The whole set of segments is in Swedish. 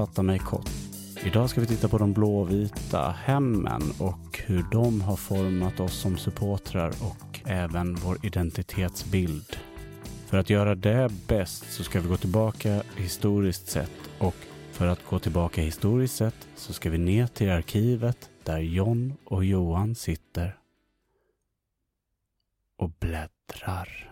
Fatta mig kort. Idag ska vi titta på de blåvita hemmen och hur de har format oss som supportrar och även vår identitetsbild. För att göra det bäst så ska vi gå tillbaka historiskt sett och för att gå tillbaka historiskt sett så ska vi ner till arkivet där John och Johan sitter och bläddrar.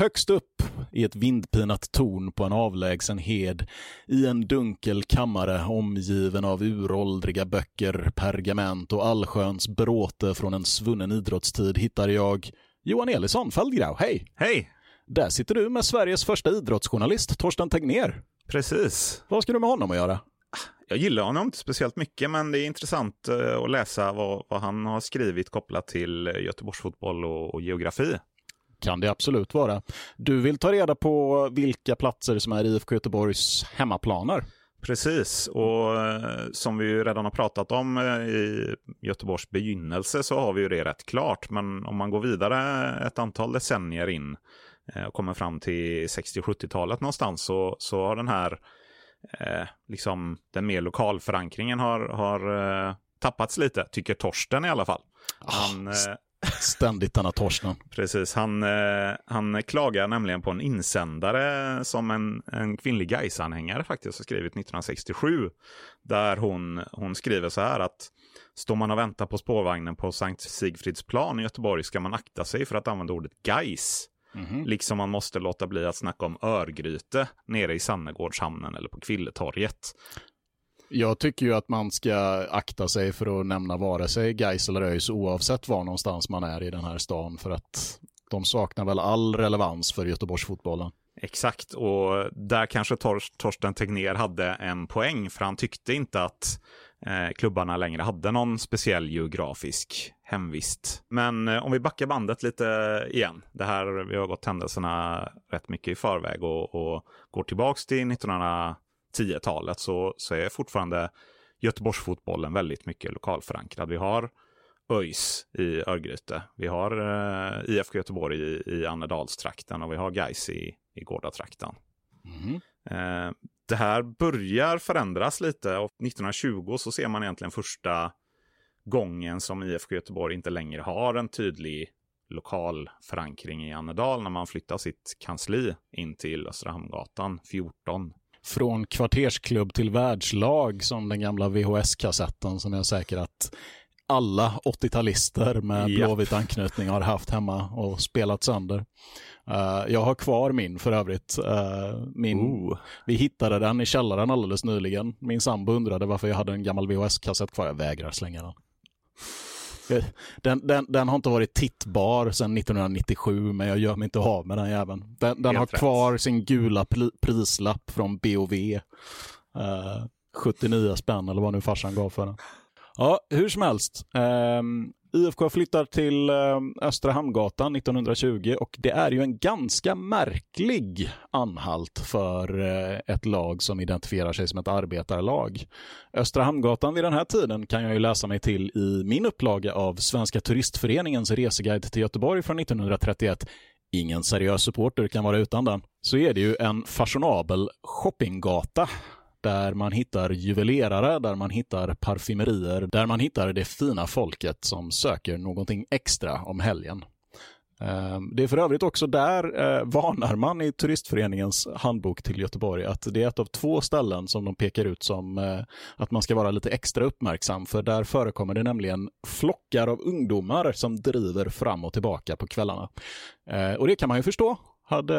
Högst upp i ett vindpinat torn på en avlägsen hed i en dunkel kammare omgiven av uråldriga böcker, pergament och allsköns bråte från en svunnen idrottstid hittade jag Johan Elisson, Feldgrau. Hej! Hej! Där sitter du med Sveriges första idrottsjournalist, Torsten Tegner. Precis. Vad ska du med honom att göra? Jag gillar honom inte speciellt mycket, men det är intressant eh, att läsa vad, vad han har skrivit kopplat till Göteborgsfotboll och, och geografi. Kan det absolut vara. Du vill ta reda på vilka platser som är IFK Göteborgs hemmaplaner. Precis, och eh, som vi ju redan har pratat om eh, i Göteborgs begynnelse så har vi ju det rätt klart. Men om man går vidare ett antal decennier in eh, och kommer fram till 60-70-talet någonstans så, så har den här, eh, liksom den mer lokalförankringen har, har eh, tappats lite, tycker Torsten i alla fall. Han, eh, Ständigt denna Torsten. Precis, han, eh, han klagar nämligen på en insändare som en, en kvinnlig Gais-anhängare faktiskt har skrivit 1967. Där hon, hon skriver så här att står man och väntar på spårvagnen på Sankt Sigfridsplan i Göteborg ska man akta sig för att använda ordet Gais. Liksom man måste låta bli att snacka om Örgryte nere i Sannegårdshamnen eller på Kvilletorget. Jag tycker ju att man ska akta sig för att nämna vare sig Gais eller ÖIS oavsett var någonstans man är i den här stan för att de saknar väl all relevans för Göteborgsfotbollen. Exakt, och där kanske Tor Torsten Tegner hade en poäng, för han tyckte inte att eh, klubbarna längre hade någon speciell geografisk hemvist. Men eh, om vi backar bandet lite igen, det här, vi har gått händelserna rätt mycket i förväg och, och går tillbaks till 1900 1910-talet så, så är fortfarande Göteborgsfotbollen väldigt mycket lokalförankrad. Vi har ÖIS i Örgryte. Vi har eh, IFK Göteborg i, i Annedalstrakten och vi har Gais i, i Gårdatrakten. Eh, det här börjar förändras lite och 1920 så ser man egentligen första gången som IFK Göteborg inte längre har en tydlig lokal förankring i Annedal när man flyttar sitt kansli in till Östra Hamngatan 14. Från kvartersklubb till världslag som den gamla VHS-kassetten som jag är säker att alla 80-talister med Japp. blåvit anknytning har haft hemma och spelat sönder. Eh, jag har kvar min för övrigt. Eh, min, Ooh. Vi hittade den i källaren alldeles nyligen. Min sambo undrade varför jag hade en gammal VHS-kassett kvar. Jag vägrar slänga den. Den, den, den har inte varit tittbar sedan 1997, men jag gör mig inte av med den jäveln. Den, den har kvar sin gula prislapp från BOV. Eh, 79 spänn eller vad nu farsan gav för den. Ja, hur som helst. Ehm, IFK flyttar till eh, Östra Hamngatan 1920 och det är ju en ganska märklig anhalt för eh, ett lag som identifierar sig som ett arbetarlag. Östra Hamngatan vid den här tiden kan jag ju läsa mig till i min upplaga av Svenska Turistföreningens reseguide till Göteborg från 1931. Ingen seriös supporter kan vara utan den. Så är det ju en fashionabel shoppinggata där man hittar juvelerare, där man hittar parfymerier, där man hittar det fina folket som söker någonting extra om helgen. Ehm, det är för övrigt också där eh, varnar man i Turistföreningens handbok till Göteborg att det är ett av två ställen som de pekar ut som eh, att man ska vara lite extra uppmärksam för där förekommer det nämligen flockar av ungdomar som driver fram och tillbaka på kvällarna. Eh, Och det kan man ju förstå. Hade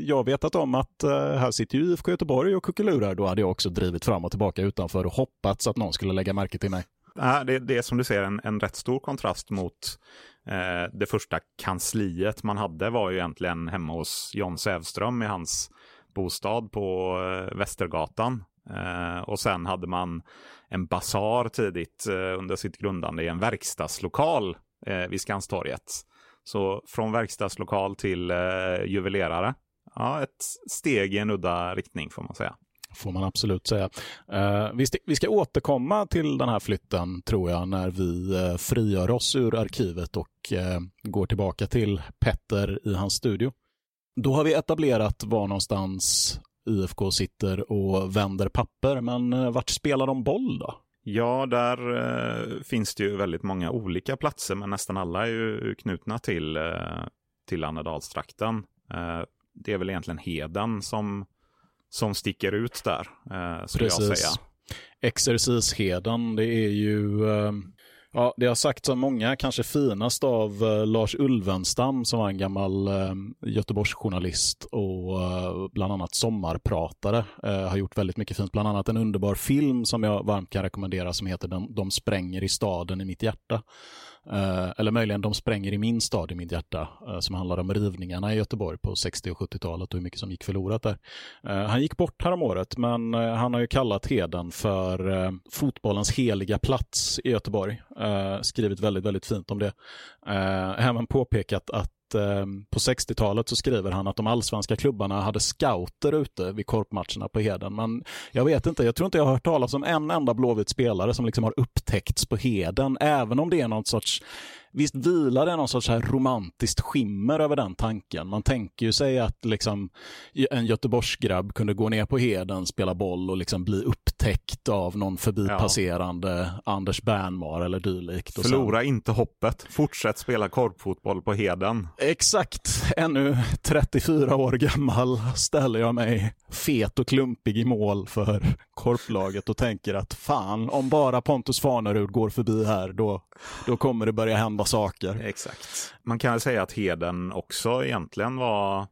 jag vetat om att eh, här sitter ju IFK Göteborg och kuckelurar, då hade jag också drivit fram och tillbaka utanför och hoppats att någon skulle lägga märke till mig. Ja, det, det är som du ser en, en rätt stor kontrast mot eh, det första kansliet man hade var ju egentligen hemma hos John Sävström i hans bostad på eh, Västergatan. Eh, och sen hade man en basar tidigt eh, under sitt grundande i en verkstadslokal eh, vid Skanstorget. Så från verkstadslokal till eh, juvelerare. Ja, ett steg i en udda riktning får man säga. Får man absolut säga. Eh, vi, vi ska återkomma till den här flytten, tror jag, när vi eh, frigör oss ur arkivet och eh, går tillbaka till Petter i hans studio. Då har vi etablerat var någonstans IFK sitter och vänder papper, men eh, vart spelar de boll då? Ja, där eh, finns det ju väldigt många olika platser, men nästan alla är ju knutna till, eh, till Annedalstrakten. Eh, det är väl egentligen Heden som, som sticker ut där, eh, skulle Precis. jag säga. Exercisheden, det är ju eh, Ja, det har sagts av många, kanske finast av eh, Lars Ulvenstam som var en gammal eh, Göteborgsjournalist och eh, bland annat sommarpratare. Har gjort väldigt mycket fint, bland annat en underbar film som jag varmt kan rekommendera som heter De, De spränger i staden i mitt hjärta. Eh, eller möjligen De spränger i min stad i mitt hjärta, eh, som handlar om rivningarna i Göteborg på 60 och 70-talet och hur mycket som gick förlorat där. Eh, han gick bort häromåret, men han har ju kallat Heden för fotbollens heliga plats i Göteborg. skrivit väldigt, väldigt fint om det. även påpekat att Eh, på 60-talet så skriver han att de allsvenska klubbarna hade scouter ute vid korpmatcherna på Heden. Men jag vet inte, jag tror inte jag har hört talas om en enda Blåvitt spelare som liksom har upptäckts på Heden, även om det är någon sorts Visst vilar det någon sorts här romantiskt skimmer över den tanken. Man tänker ju sig att liksom en Göteborgsgrabb kunde gå ner på Heden, spela boll och liksom bli upptäckt av någon förbipasserande ja. Anders Bernmar eller dylikt. Förlora sen... inte hoppet. Fortsätt spela korpfotboll på Heden. Exakt. Ännu 34 år gammal ställer jag mig fet och klumpig i mål för korplaget och tänker att fan, om bara Pontus Farnerud går förbi här, då, då kommer det börja hända saker. Exakt. Man kan säga att Heden också egentligen var,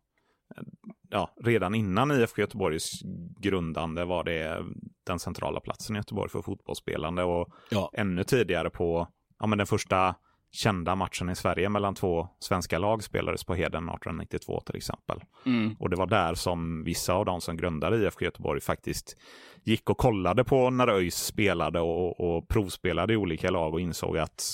ja, redan innan IFK Göteborgs grundande var det den centrala platsen i Göteborg för fotbollsspelande och ja. ännu tidigare på, ja men den första kända matchen i Sverige mellan två svenska lag spelades på Heden 1892 till exempel. Mm. Och det var där som vissa av de som grundade IFK Göteborg faktiskt gick och kollade på när ÖIS spelade och, och provspelade i olika lag och insåg att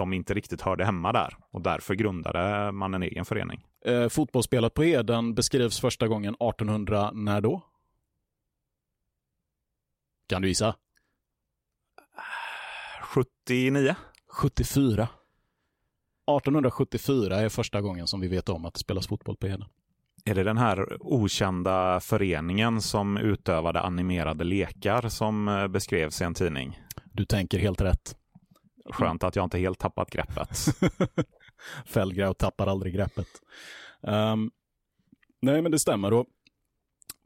de inte riktigt hörde hemma där och därför grundade man en egen förening. Eh, fotbollsspelet på Heden beskrivs första gången 1800, när då? Kan du gissa? 79. 74. 1874 är första gången som vi vet om att det spelas fotboll på Heden. Är det den här okända föreningen som utövade animerade lekar som eh, beskrevs i en tidning? Du tänker helt rätt. Skönt att jag inte helt tappat greppet. Fällgräv tappar aldrig greppet. Um, nej, men det stämmer. Och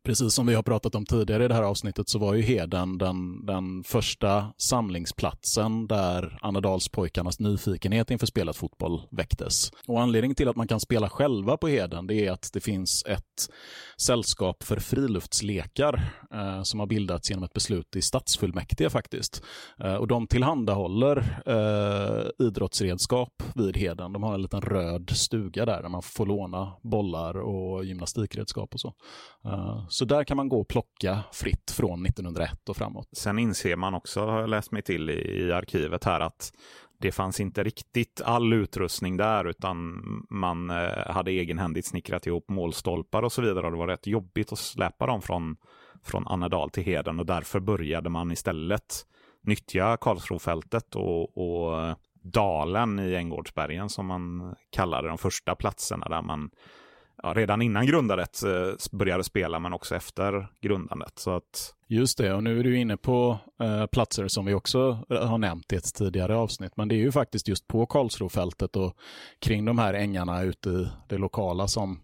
Precis som vi har pratat om tidigare i det här avsnittet så var ju Heden den, den första samlingsplatsen där Annedalspojkarnas nyfikenhet inför spelat fotboll väcktes. Och anledningen till att man kan spela själva på Heden det är att det finns ett sällskap för friluftslekar eh, som har bildats genom ett beslut i stadsfullmäktige faktiskt. Eh, och de tillhandahåller eh, idrottsredskap vid Heden. De har en liten röd stuga där, där man får låna bollar och gymnastikredskap och så. Eh, så där kan man gå och plocka fritt från 1901 och framåt. Sen inser man också, har jag läst mig till i, i arkivet här, att det fanns inte riktigt all utrustning där utan man eh, hade egenhändigt snickrat ihop målstolpar och så vidare och det var rätt jobbigt att släpa dem från, från Annedal till Heden och därför började man istället nyttja Karlsrofältet och, och eh, dalen i Änggårdsbergen som man kallade de första platserna där man ja, redan innan grundandet eh, började spela, men också efter grundandet. Så att... Just det, och nu är du inne på eh, platser som vi också eh, har nämnt i ett tidigare avsnitt, men det är ju faktiskt just på Karlsrofältet och kring de här ängarna ute i det lokala som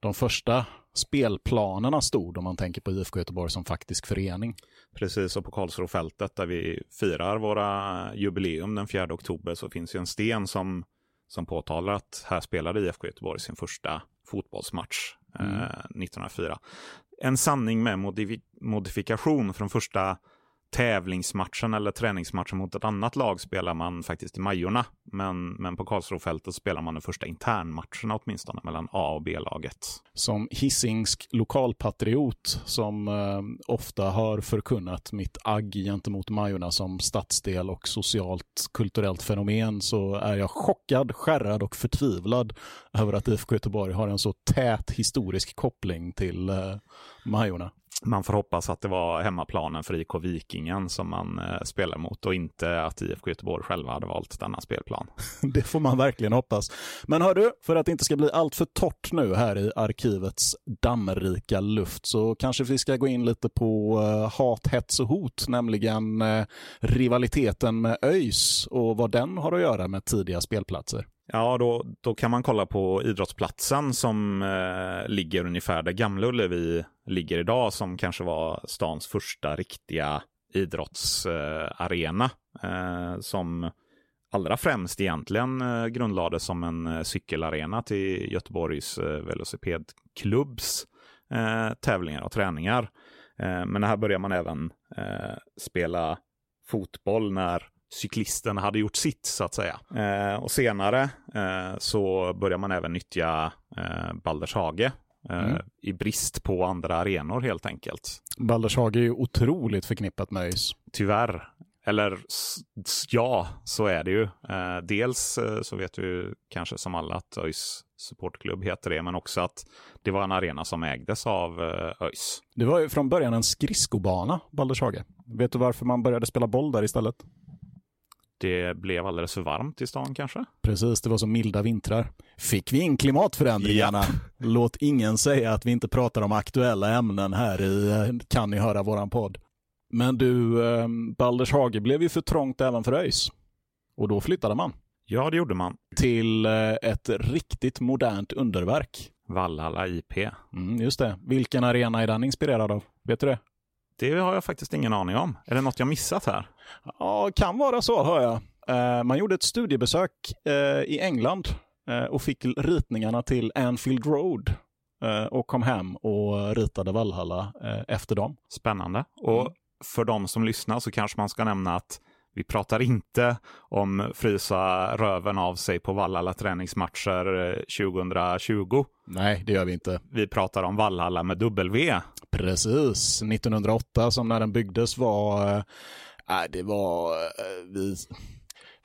de första spelplanerna stod om man tänker på IFK Göteborg som faktisk förening. Precis, och på Karlsrofältet där vi firar våra jubileum den 4 oktober så finns ju en sten som, som påtalar att här spelade IFK Göteborg sin första fotbollsmatch mm. eh, 1904. En sanning med modif modifikation från första tävlingsmatchen eller träningsmatchen mot ett annat lag spelar man faktiskt i Majorna. Men, men på Karlsrofältet spelar man den första internmatcherna åtminstone mellan A och B-laget. Som hissingsk lokalpatriot som eh, ofta har förkunnat mitt agg gentemot Majorna som stadsdel och socialt kulturellt fenomen så är jag chockad, skärrad och förtvivlad över att IFK Göteborg har en så tät historisk koppling till eh, Majorna man får hoppas att det var hemmaplanen för IK Vikingen som man eh, spelar mot och inte att IFK Göteborg själva hade valt denna spelplan. Det får man verkligen hoppas. Men hör du, för att det inte ska bli allt för torrt nu här i arkivets dammrika luft så kanske vi ska gå in lite på uh, hat, hets och hot, nämligen uh, rivaliteten med ÖIS och vad den har att göra med tidiga spelplatser. Ja, då, då kan man kolla på idrottsplatsen som eh, ligger ungefär där Gamla Ullevi ligger idag, som kanske var stans första riktiga idrottsarena. Eh, som allra främst egentligen eh, grundlades som en eh, cykelarena till Göteborgs velocipedklubbs tävlingar och träningar. Men här börjar man även spela fotboll när cyklisten hade gjort sitt så att säga. Eh, och senare eh, så börjar man även nyttja eh, Balders hage mm. i brist på andra arenor helt enkelt. Baldershage är ju otroligt förknippat med ÖIS. Tyvärr. Eller ja, så är det ju. Eh, dels eh, så vet vi kanske som alla att ÖIS supportklubb heter det, men också att det var en arena som ägdes av ÖIS. Det var ju från början en skridskobana, Baldershage. Vet du varför man började spela boll där istället? Det blev alldeles för varmt i stan kanske? Precis, det var så milda vintrar. Fick vi in klimatförändringarna? Yep. Låt ingen säga att vi inte pratar om aktuella ämnen här i Kan ni höra våran podd? Men du, eh, Balders hage blev ju för trångt även för ÖIS. Och då flyttade man. Ja, det gjorde man. Till eh, ett riktigt modernt underverk. Vallhalla IP. Mm, just det. Vilken arena är den inspirerad av? Vet du det? Det har jag faktiskt ingen aning om. Är det något jag missat här? Ja, kan vara så hör jag. Eh, man gjorde ett studiebesök eh, i England eh, och fick ritningarna till Anfield Road och kom hem och ritade Valhalla efter dem. Spännande. Och mm. för de som lyssnar så kanske man ska nämna att vi pratar inte om frysa röven av sig på Vallhalla träningsmatcher 2020. Nej, det gör vi inte. Vi pratar om Vallhalla med W. Precis. 1908 som när den byggdes var, äh, det var, äh, vi,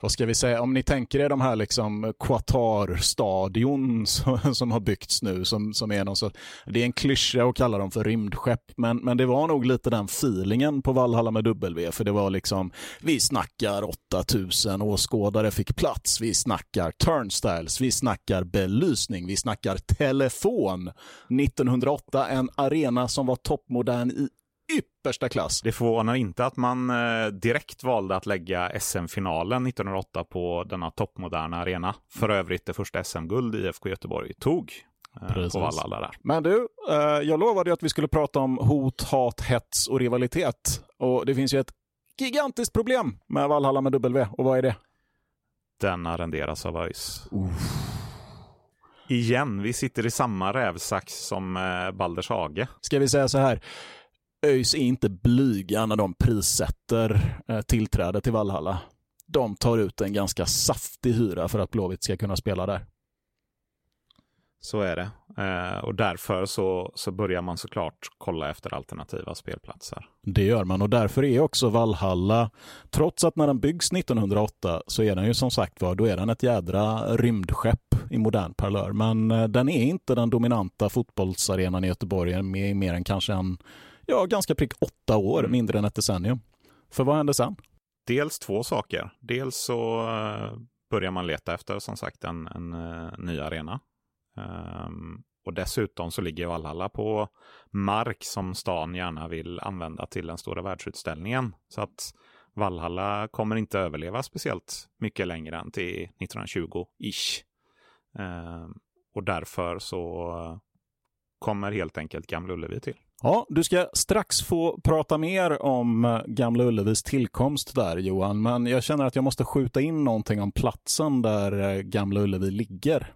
vad ska vi säga, om ni tänker er de här liksom Qatar-stadion som, som, har byggts nu, som, som är någon så, det är en klyscha att kalla dem för rymdskepp, men, men det var nog lite den feelingen på Valhalla med W, för det var liksom, vi snackar 8000 åskådare fick plats, vi snackar turnstiles, vi snackar belysning, vi snackar telefon. 1908, en arena som var toppmodern i yppersta klass. Det förvånar inte att man eh, direkt valde att lägga SM-finalen 1908 på denna toppmoderna arena. För övrigt det första SM-guld IFK Göteborg tog. Eh, Precis. På Vallhalla där. Men du, eh, jag lovade att vi skulle prata om hot, hat, hets och rivalitet. Och det finns ju ett gigantiskt problem med Vallhalla med W. Och vad är det? Den arrenderas av ÖIS. Igen, vi sitter i samma rävsax som Balders Hage. Ska vi säga så här, ÖIS är inte blyga när de prissätter eh, tillträde till Vallhalla. De tar ut en ganska saftig hyra för att Blåvitt ska kunna spela där. Så är det. Eh, och därför så, så börjar man såklart kolla efter alternativa spelplatser. Det gör man och därför är också Vallhalla, trots att när den byggs 1908 så är den ju som sagt var, då är den ett jädra rymdskepp i modern parlör. Men eh, den är inte den dominanta fotbollsarenan i Göteborg med mer än kanske en ja, ganska prick åtta år, mm. mindre än ett decennium. För vad hände sen? Dels två saker. Dels så uh, börjar man leta efter som sagt en, en uh, ny arena. Um, och dessutom så ligger Valhalla på mark som stan gärna vill använda till den stora världsutställningen. Så att Valhalla kommer inte överleva speciellt mycket längre än till 1920-ish. Um, och därför så kommer helt enkelt Gamla Ullevi till. Ja, du ska strax få prata mer om eh, Gamla Ullevis tillkomst där Johan, men jag känner att jag måste skjuta in någonting om platsen där eh, Gamla Ullevi ligger.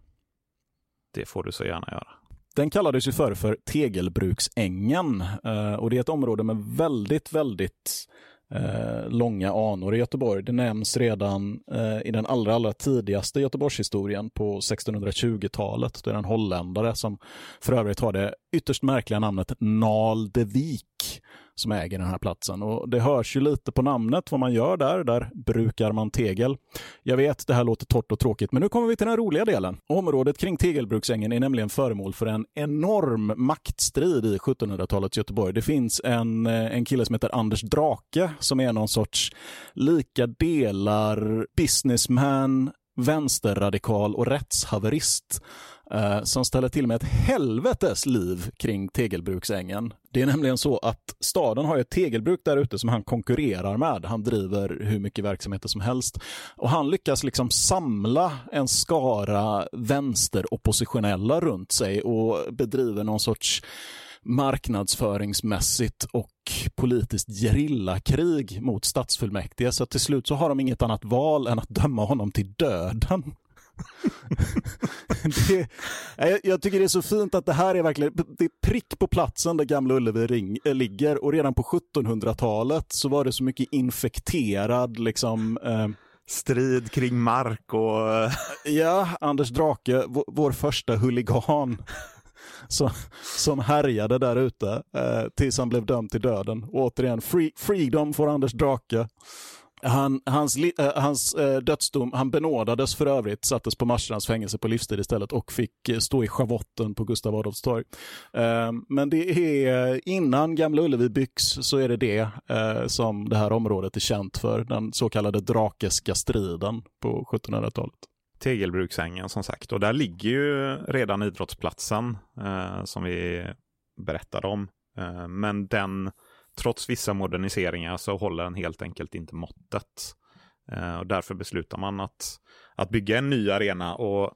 Det får du så gärna göra. Den kallades ju förr för Tegelbruksängen eh, och det är ett område med väldigt, väldigt eh, långa anor i Göteborg. Det nämns redan eh, i den allra, allra tidigaste Göteborgshistorien på 1620-talet. Det är en holländare som för övrigt har det ytterst märkliga namnet Nal de Wijk som äger den här platsen. Och Det hörs ju lite på namnet vad man gör där. Där brukar man tegel. Jag vet, det här låter torrt och tråkigt, men nu kommer vi till den roliga delen. Området kring Tegelbruksängen är nämligen föremål för en enorm maktstrid i 1700-talets Göteborg. Det finns en, eh, en kille som heter Anders Drake som är någon sorts lika delar businessman, vänsterradikal och rättshaverist eh, som ställer till med ett helvetes liv kring Tegelbruksängen. Det är nämligen så att staden har ett tegelbruk där ute som han konkurrerar med. Han driver hur mycket verksamheter som helst. Och han lyckas liksom samla en skara vänsteroppositionella runt sig och bedriver någon sorts marknadsföringsmässigt och politiskt gerillakrig mot stadsfullmäktige. Så till slut så har de inget annat val än att döma honom till döden det, jag, jag, tycker det är så fint att det här är verkligen det är prick på platsen där Gamla Ullevi ring, äh, ligger och redan på 1700-talet så var det så mycket infekterad liksom eh, Strid kring mark och... Ja, Anders Drake, vår, vår första huligan som, som härjade där ute eh, tills han blev dömd till döden. Och återigen, free, freedom för Anders Drake. Han, hans äh, hans äh, dödsdom, han benådades för övrigt, sattes på Marstrands fängelse på livstid istället och fick äh, stå i schavotten på Gustav Adolfs torg. Men det är innan Gamla Ullevi byggs så är det det som det här området är känt för, den så kallade Drakeska striden på 1700-talet. Tegelbruksängen som sagt. Och där ligger ju redan idrottsplatsen som vi berättade om. Men den, trots vissa moderniseringar så håller den helt enkelt inte måttet. Eh, och därför beslutar man att, att bygga en ny arena. Och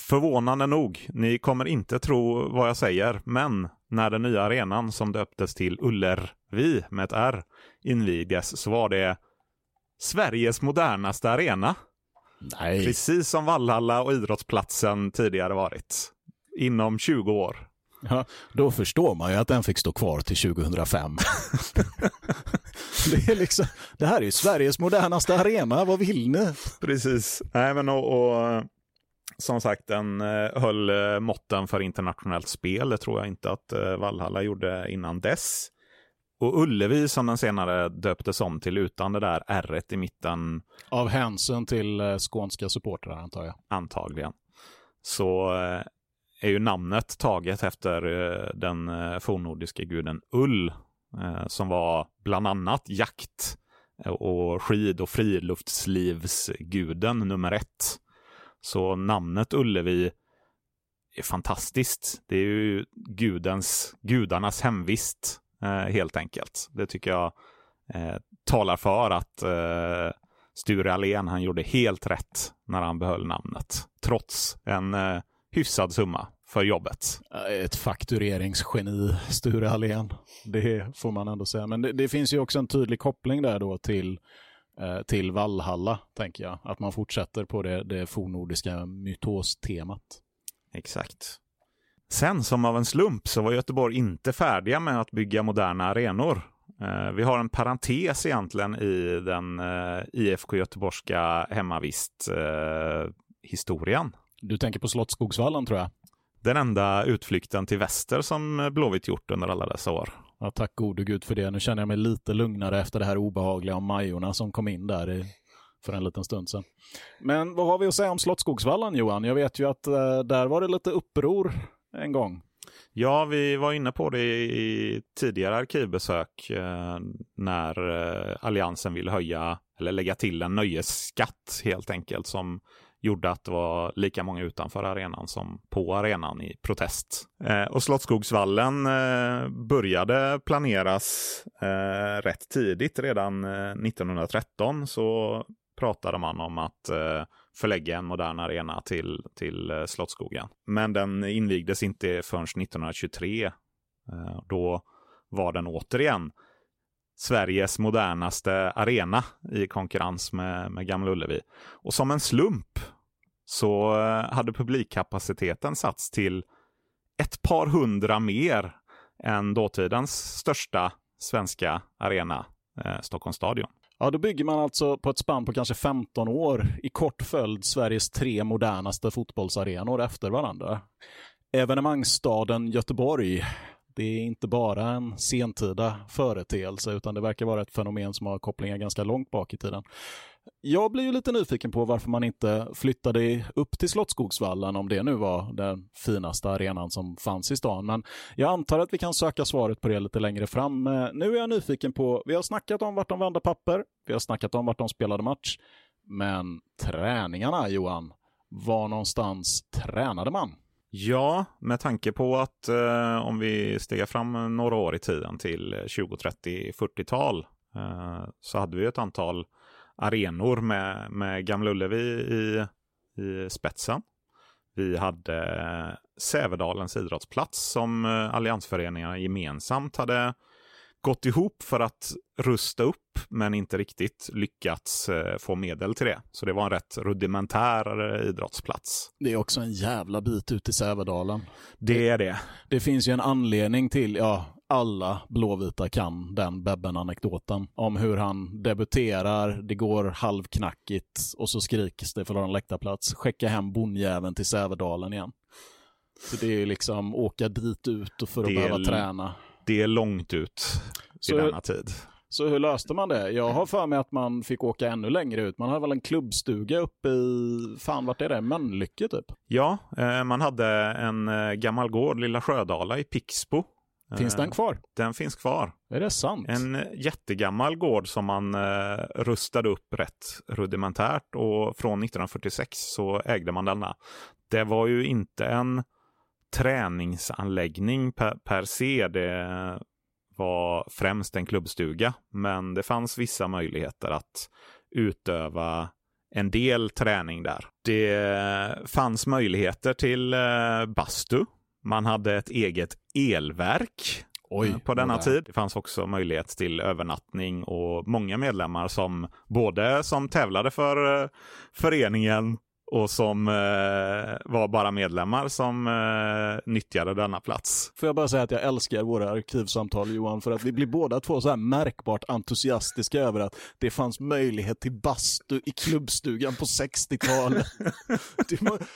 förvånande nog, ni kommer inte tro vad jag säger, men när den nya arenan som döptes till Ullervi med ett R invigdes så var det Sveriges modernaste arena. Nej. Precis som Vallhalla och idrottsplatsen tidigare varit. Inom 20 år. Ja, då förstår man ju att den fick stå kvar till 2005. det, är liksom, det här är ju Sveriges modernaste arena, vad vill ni? Precis. Nej, men och, och som sagt, den eh, höll eh, måtten för internationellt spel. Det tror jag inte att eh, Vallhalla gjorde innan dess. Och Ullevi som den senare döptes om till utan det där r i mitten. Av hänsyn till skånska supportrar antar jag. Antagligen. Så är ju namnet taget efter eh, den eh, fornnordiska guden Ull eh, som var bland annat jakt och skid och friluftslivsguden nummer ett. Så namnet Ullevi är fantastiskt. Det är ju gudens, gudarnas hemvist helt enkelt. Det tycker jag eh, talar för att eh, Sture Allén, han gjorde helt rätt när han behöll namnet. Trots en eh, hyfsad summa för jobbet. Ett faktureringsgeni, Sture Allén. Det får man ändå säga. Men det, det finns ju också en tydlig koppling där då till eh, till Vallhalla, tänker jag. Att man fortsätter på det, det fornnordiska mytostemat. Exakt. Sen som av en slump så var Göteborg inte färdiga med att bygga moderna arenor. Eh, vi har en parentes egentligen i den eh, IFK Göteborgska hemmavist-historien. Eh, du tänker på Slottsskogsvallen tror jag? Den enda utflykten till väster som Blåvitt gjort under alla dessa år. Ja, tack gode gud för det. Nu känner jag mig lite lugnare efter det här obehagliga om Majorna som kom in där i, för en liten stund sedan. Men vad har vi att säga om Slottsskogsvallen Johan? Jag vet ju att eh, där var det lite uppror en gång. Ja, vi var inne på det i tidigare arkivbesök eh, när eh, Alliansen ville höja eller lägga till en nöjesskatt helt enkelt som gjorde att det var lika många utanför arenan som på arenan i protest. Eh, och Slottsskogsvallen eh, började planeras eh, rätt tidigt, redan eh, 1913 så pratade man om att eh, förlägga en modern arena till, till eh, Slottsskogen. Men den invigdes inte förrän 1923. Eh, då var den återigen Sveriges modernaste arena i konkurrens med, med Gamla Ullevi. Och som en slump så eh, hade publikkapaciteten satts till ett par hundra mer än dåtidens största svenska arena, eh, Stockholms stadion. Ja, då bygger man alltså på ett spann på kanske 15 år i kort följd Sveriges tre modernaste fotbollsarenor efter varandra. Evenemangsstaden Göteborg Det är inte bara en sentida företeelse, utan det verkar vara ett fenomen som har kopplingar ganska långt bak i tiden. Jag blir ju lite nyfiken på varför man inte flyttade upp till Slottsskogsvallen om det nu var den finaste arenan som fanns i stan. Men jag antar att vi kan söka svaret på det lite längre fram. Eh, nu är jag nyfiken på, vi har snackat om vart de vände papper, vi har snackat om vart de spelade match. Men träningarna, Johan, var någonstans tränade man? Ja, med tanke på att eh, om vi stegar fram några år i tiden till 20, 30, 40-tal eh, så hade vi ett antal arenor med, med Gamla Ullevi i, i spetsen. Vi hade Sävedalens idrottsplats som eh, alliansföreningarna gemensamt hade gått ihop för att rusta upp men inte riktigt lyckats eh, få medel till det. Så det var en rätt rudimentär eh, idrottsplats. Det är också en jävla bit ut i Sävedalen. Det är det. Det finns ju en anledning till, ja, alla blåvita kan den Bebben-anekdoten om hur han debuterar, det går halvknackigt och så skriks det för en läktarplats. Skicka hem bondjäveln till Sävedalen igen. Så det är liksom åka dit ut och för att behöva träna. Det är långt ut i så, denna tid. Så hur löste man det? Jag har för mig att man fick åka ännu längre ut. Man hade väl en klubbstuga uppe i, fan vart är det, Mölnlycke typ? Ja, eh, man hade en eh, gammal gård, Lilla Sjödala i Pixbo. Finns den kvar? Den finns kvar. Är det sant? En jättegammal gård som man eh, rustade upp rätt rudimentärt och från 1946 så ägde man denna. Det var ju inte en träningsanläggning per, per se. Det var främst en klubbstuga, men det fanns vissa möjligheter att utöva en del träning där. Det fanns möjligheter till eh, bastu. Man hade ett eget elverk Oj, eh, på denna tid. Det fanns också möjlighet till övernattning och många medlemmar som både som tävlade för eh, föreningen och som eh, var bara medlemmar som eh, nyttjade denna plats. Får jag bara säga att jag älskar våra arkivsamtal Johan, för att vi blir båda två så här märkbart entusiastiska över att det fanns möjlighet till bastu i klubbstugan på 60-talet.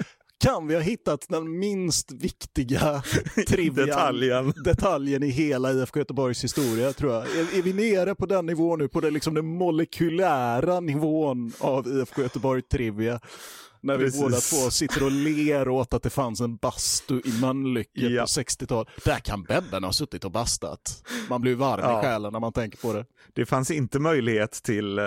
kan vi ha hittat den minst viktiga detaljen. detaljen i hela IFK Göteborgs historia tror jag. Är, är, vi nere på den nivån nu, på det, liksom den molekylära nivån av IFK Göteborg Trivia? När vi Precis. båda två sitter och ler åt att det fanns en bastu i Mölnlycke ja. på 60-talet. Där kan Bebben ha suttit och bastat. Man blir varm ja. i själen när man tänker på det. Det fanns inte möjlighet till eh,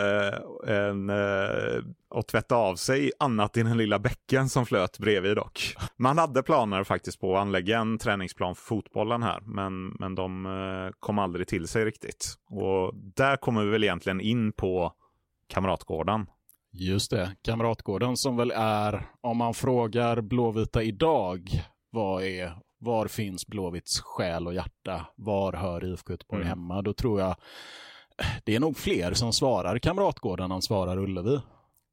en, eh, att tvätta av sig annat i den lilla bäcken som flöt bredvid dock. Man hade planer faktiskt på att anlägga en träningsplan för fotbollen här, men, men de eh, kom aldrig till sig riktigt. Och där kommer vi väl egentligen in på Kamratgården Just det, Kamratgården som väl är, om man frågar Blåvita idag, vad är, var finns Blåvitts själ och hjärta? Var hör IFK Göteborg mm. hemma? Då tror jag det är nog fler som svarar Kamratgården än svarar Ullevi.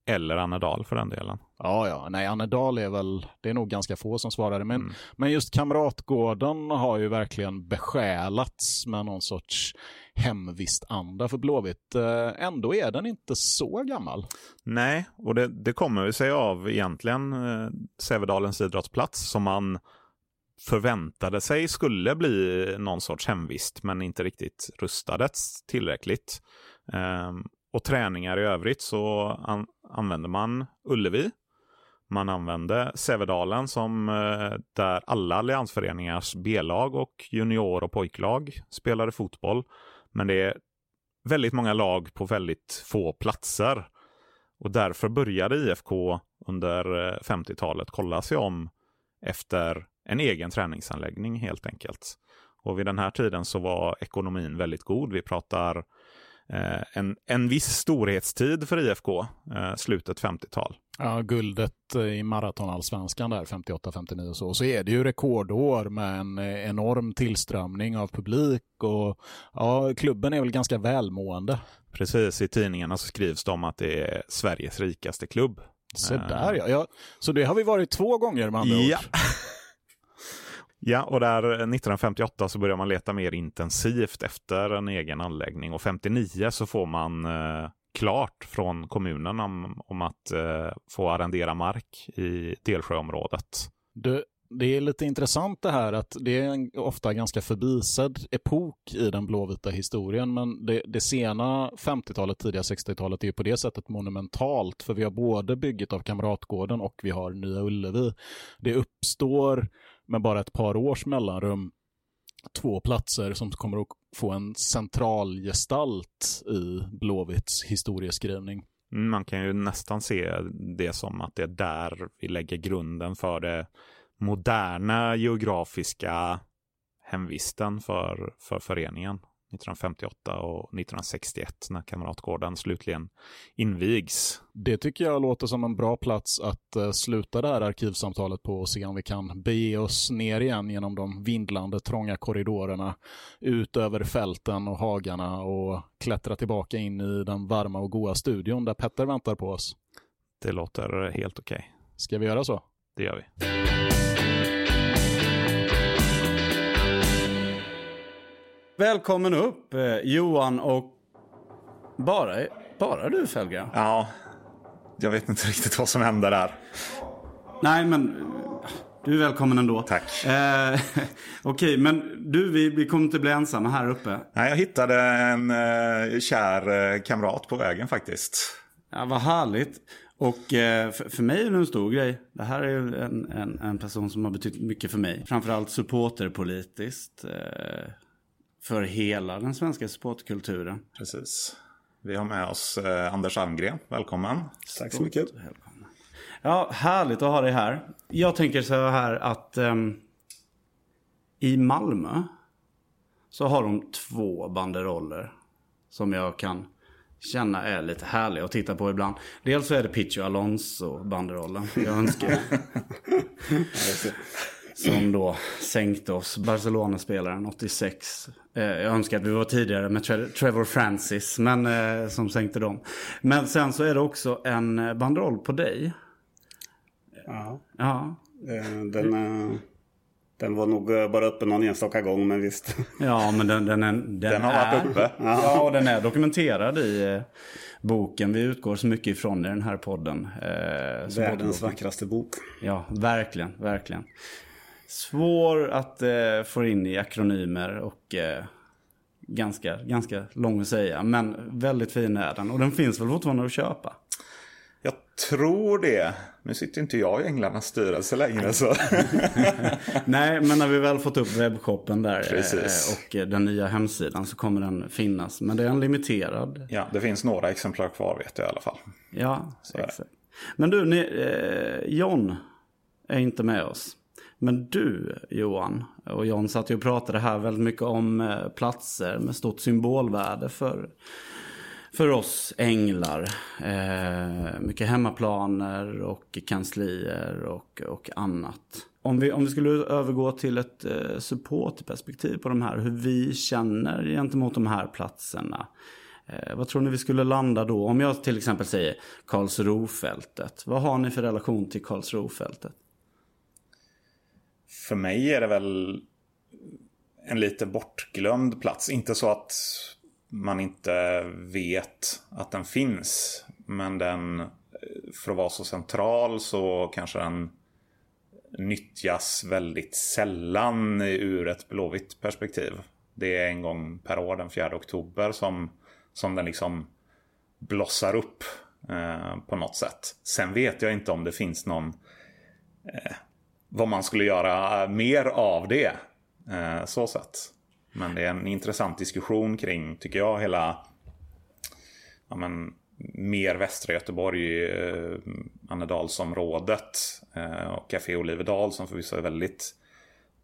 Eller Annedal för den delen. Ja, ja, nej, Annedal är väl, det är nog ganska få som svarar. Men, mm. men just Kamratgården har ju verkligen besjälats med någon sorts hemvistanda för Blåvitt. Eh, ändå är den inte så gammal. Nej, och det, det kommer sig av egentligen eh, Sävedalens idrottsplats som man förväntade sig skulle bli någon sorts hemvist men inte riktigt rustades tillräckligt. Um, och träningar i övrigt så an använder man Ullevi. Man använde Sävedalen som eh, där alla alliansföreningars B-lag och junior och pojklag spelade fotboll. Men det är väldigt många lag på väldigt få platser. Och därför började IFK under eh, 50-talet kolla sig om efter en egen träningsanläggning helt enkelt. Och vid den här tiden så var ekonomin väldigt god. Vi pratar Eh, en, en viss storhetstid för IFK, eh, slutet 50-tal. Ja, guldet eh, i maratonallsvenskan där 58-59 och så. Så är det ju rekordår med en enorm tillströmning av publik och ja, klubben är väl ganska välmående. Precis, i tidningarna så skrivs det om att det är Sveriges rikaste klubb. Så där ja. ja. Så det har vi varit två gånger med andra ja. ord. Ja, och där 1958 eh, så börjar man leta mer intensivt efter en egen anläggning och 59 så får man eh, klart från kommunen om, om att eh, få arrendera mark i Delsjöområdet. Du, det är lite intressant det här att det är en ofta ganska förbisedd epok i den blåvita historien, men det, det sena 50-talet, tidiga 60-talet är ju på det sättet monumentalt, för vi har både bygget av Kamratgården och vi har Nya Ullevi. Det uppstår med bara ett par års mellanrum två platser som kommer att få en central gestalt i Blåvitts historieskrivning. Mm, man kan ju nästan se det som att det är där vi lägger grunden för det moderna geografiska hemvisten för, för föreningen. 1958 och 1961 när Kamratgården slutligen invigs. Det tycker jag låter som en bra plats att uh, sluta det här arkivsamtalet på och se om vi kan bege oss ner igen genom de vindlande trånga korridorerna, ut över fälten och hagarna och klättra tillbaka in i den varma och goa studion där Petter väntar på oss. Det låter helt okej. Okay. Ska vi göra så? Det gör vi. Välkommen upp eh, Johan och bara, bara du Felga? Ja, jag vet inte riktigt vad som hände där. Nej, men du är välkommen ändå. Tack. Eh, Okej, men du, vi, vi kommer inte bli ensamma här uppe. Nej, jag hittade en eh, kär eh, kamrat på vägen faktiskt. Ja, vad härligt. Och eh, för, för, mig är det en stor grej. Det här är en, en, en person som har betytt mycket för mig. Framförallt supporterpolitiskt. Eh, för hela den svenska sportkulturen. Precis. Vi har med oss eh, Anders Almgren. Välkommen. Tack så mycket. Välkommen. Ja, härligt att ha dig här. Jag tänker så här att um, i Malmö så har de två banderoller som jag kan känna är lite härliga att titta på ibland. Dels så är det Picho Alonso banderollen. Jag önskar. Som då sänkte oss, Barcelona-spelaren 86. Eh, jag önskar att vi var tidigare med Trevor Francis, men eh, som sänkte dem. Men sen så är det också en eh, banderoll på dig. Ja. ja. Den, den var nog bara uppe någon enstaka gång, men visst. Ja, men den, den, är, den, den har varit uppe. Ja, och den är dokumenterad i boken vi utgår så mycket ifrån i den här podden. Världens vackraste bok. Ja, verkligen, verkligen. Svår att eh, få in i akronymer och eh, ganska, ganska lång att säga. Men väldigt fin är den. Och den finns väl fortfarande att köpa? Jag tror det. Nu sitter inte jag i Änglarnas styrelse längre så. Nej, men när vi väl fått upp webbshoppen där Precis. Eh, och eh, den nya hemsidan så kommer den finnas. Men det är en limiterad. Ja, det finns några exemplar kvar vet jag i alla fall. Ja, så exakt. Men du, ni, eh, John är inte med oss. Men du Johan och John satt ju och pratade här väldigt mycket om eh, platser med stort symbolvärde för, för oss änglar. Eh, mycket hemmaplaner och kanslier och, och annat. Om vi, om vi skulle övergå till ett eh, supportperspektiv på de här, hur vi känner gentemot de här platserna. Eh, vad tror ni vi skulle landa då? Om jag till exempel säger Karlsrofältet. Vad har ni för relation till Karlsrofältet? För mig är det väl en lite bortglömd plats. Inte så att man inte vet att den finns. Men den, för att vara så central så kanske den nyttjas väldigt sällan ur ett blåvitt perspektiv. Det är en gång per år, den 4 oktober, som, som den liksom blossar upp eh, på något sätt. Sen vet jag inte om det finns någon eh, vad man skulle göra eh, mer av det. Eh, så sett. Men det är en intressant diskussion kring, tycker jag, hela ja, men, mer västra Göteborg, eh, Annedalsområdet eh, och Café Oliverdal som förvisso är väldigt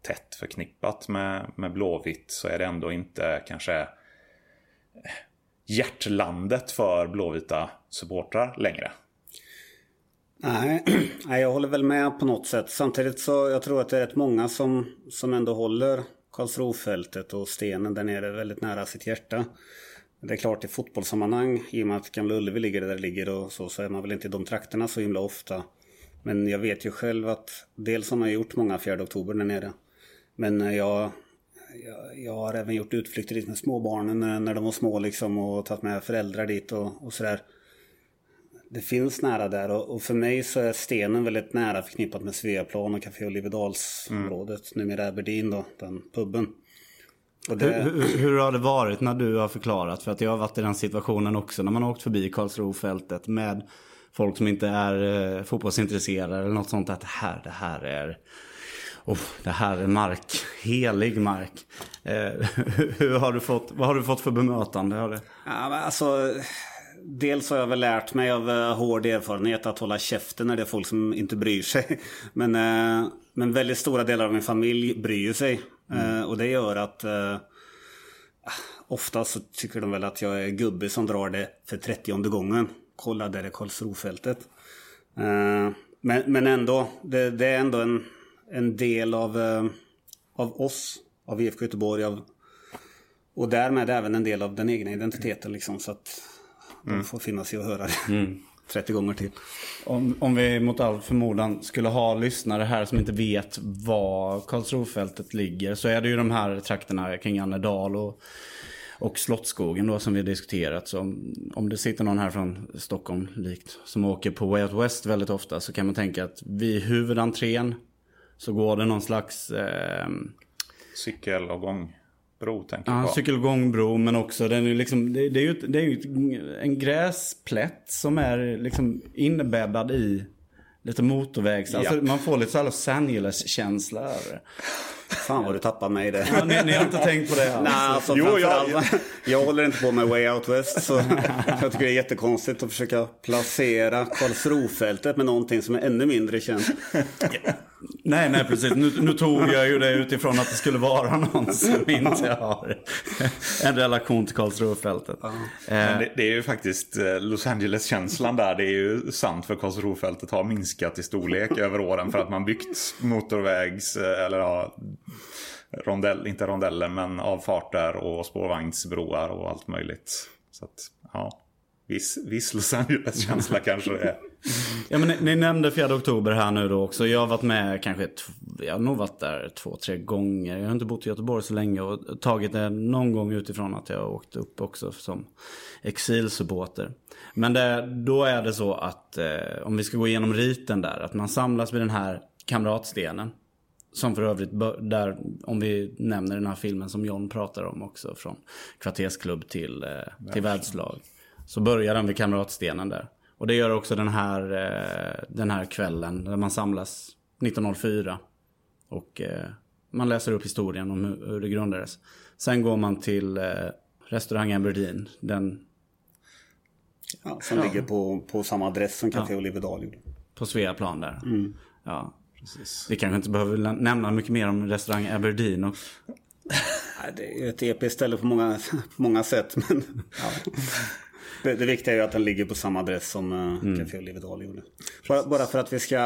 tätt förknippat med, med Blåvitt så är det ändå inte kanske eh, hjärtlandet för blåvita supportrar längre. Nej, jag håller väl med på något sätt. Samtidigt så jag tror att det är rätt många som, som ändå håller Karlsrofältet och stenen där nere väldigt nära sitt hjärta. Det är klart i fotbollssammanhang, i och med att Gamla Ullevi ligger där det ligger och så, så är man väl inte i de trakterna så himla ofta. Men jag vet ju själv att dels har man gjort många 4 oktober där nere. Men eh, jag, jag, jag har även gjort utflykter dit med småbarnen eh, när, de var små liksom och tagit med föräldrar dit och, och sådär det finns nära där och, och, för mig så är stenen väldigt nära förknippat med Sveaplan och Café Olivedalsområdet. Mm. Numera Aberdeen då, den puben. Det... Hur, hur, hur, har det varit när du har förklarat? För att jag har varit i den situationen också när man har åkt förbi Karlsrofältet med folk som inte är eh, fotbollsintresserade eller något sånt. Att det här, det här är... Oh, det här är mark, helig mark. Eh, hur har du fått, vad har du fått för bemötande? Har det? Ja, alltså, dels har jag väl lärt mig av uh, hård erfarenhet att hålla käften när det är folk som inte bryr sig. Men, uh, men väldigt stora delar av min familj bryr sig. Mm. Uh, och det gör att ofta så tycker de väl att jag är gubbe som drar det för 30 gången. Kolla där är Karlsrofältet. men, men ändå, det, det, är ändå en, en del av, av oss, av IFK Göteborg, av, och därmed även en del av den egna identiteten. Liksom, så att. De får finna sig och höra det mm. 30 gånger till. Om, om vi mot all förmodan skulle ha lyssnare här som inte vet var Karlsrofältet ligger så är det ju de här trakterna kring Annedal och, och Slottsskogen då som vi har diskuterat. Så om, om det sitter någon här från Stockholm likt som åker på Way Out West väldigt ofta så kan man tänka att vid huvudentrén så går det någon slags... Eh, Cykelavgång bro tänker jag på. Ja, cykelgångbro men också den är liksom, det, det är ju, det är ju en gräsplätt som är liksom inbäddad i lite motorvägs, alltså man får lite så Los Angeles-känsla över det. Fan vad du tappar mig det. Ja, ni, ni, har inte tänkt på det alls? Nej, alltså, jo, jag, jag, jag håller inte på med Way Out West. Så jag tycker det är jättekonstigt att försöka placera Karlsrofältet med någonting som är ännu mindre känt. Nej, nej precis. Nu, nu, tog jag ju det utifrån att det skulle vara någon som inte har en relation till Karlsrofältet. Ja. Eh. Det, det, är ju faktiskt eh, Los Angeles-känslan där. Det är ju sant för Karlsrofältet har minskat i storlek över åren för att man byggt motorvägs eh, eller ja, rondell, inte rondeller men avfarter och spårvagnsbroar och allt möjligt. Så att, ja viss, viss Los Angeles-känsla kanske det är. Ja, men ni, ni, nämnde 4 oktober här nu då också. Jag har varit med kanske, jag har nog varit där två, tre gånger. Jag har inte bott i Göteborg så länge och tagit det någon gång utifrån att jag har åkt upp också som exilsupporter. Men det, då är det så att, eh, om vi ska gå igenom riten där, att man samlas vid den här kamratstenen. Som för övrigt, där, om vi nämner den här filmen som John pratar om också, från kvartersklubb till, eh, till världslag. Så börjar den vid Kamratstenen där. Och det gör också den här, eh, den här kvällen där man samlas 1904. Och eh, man läser upp historien om hur, hur det grundades. Sen går man till eh, restaurang Aberdeen. Den... Ja, som ja. ligger på, på samma adress som Café ja. Olivedal gjorde. På Sveaplan där. Mm. Ja. Precis. Vi kanske inte behöver nämna mycket mer om restaurang Aberdeen. Och... Det är ett episkt ställe på många, på många sätt. Men, ja. Det, det viktiga är ju att den ligger på samma adress som uh, mm. Café Olivedal gjorde. Bara, bara, för att vi ska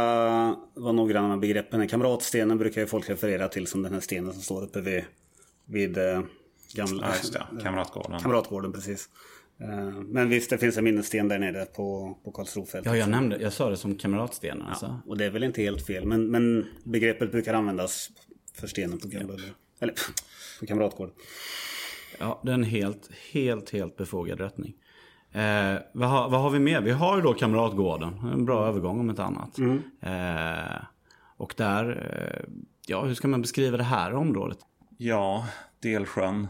vara noggranna med begreppen. Kamratstenen brukar ju folk referera till som den här stenen som står uppe vid, vid uh, gamla... Ja, just det. Kamratgården. Kamratgården, precis. Uh, men visst, det finns en minnessten där nere på, på Karlsrofältet. Ja, jag nämnde, jag sa det som kamratstenen. Ja, alltså. och det är väl inte helt fel. Men, men begreppet brukar användas för stenen på Gamla Eller på Kamratgården. Ja, det är en helt, helt, helt befogad rättning. Eh, vad, har, vad har vi mer? Vi har ju då Kamratgården. En bra övergång om inte annat. Mm. Eh, och där, eh, ja hur ska man beskriva det här området? Ja, Delsjön,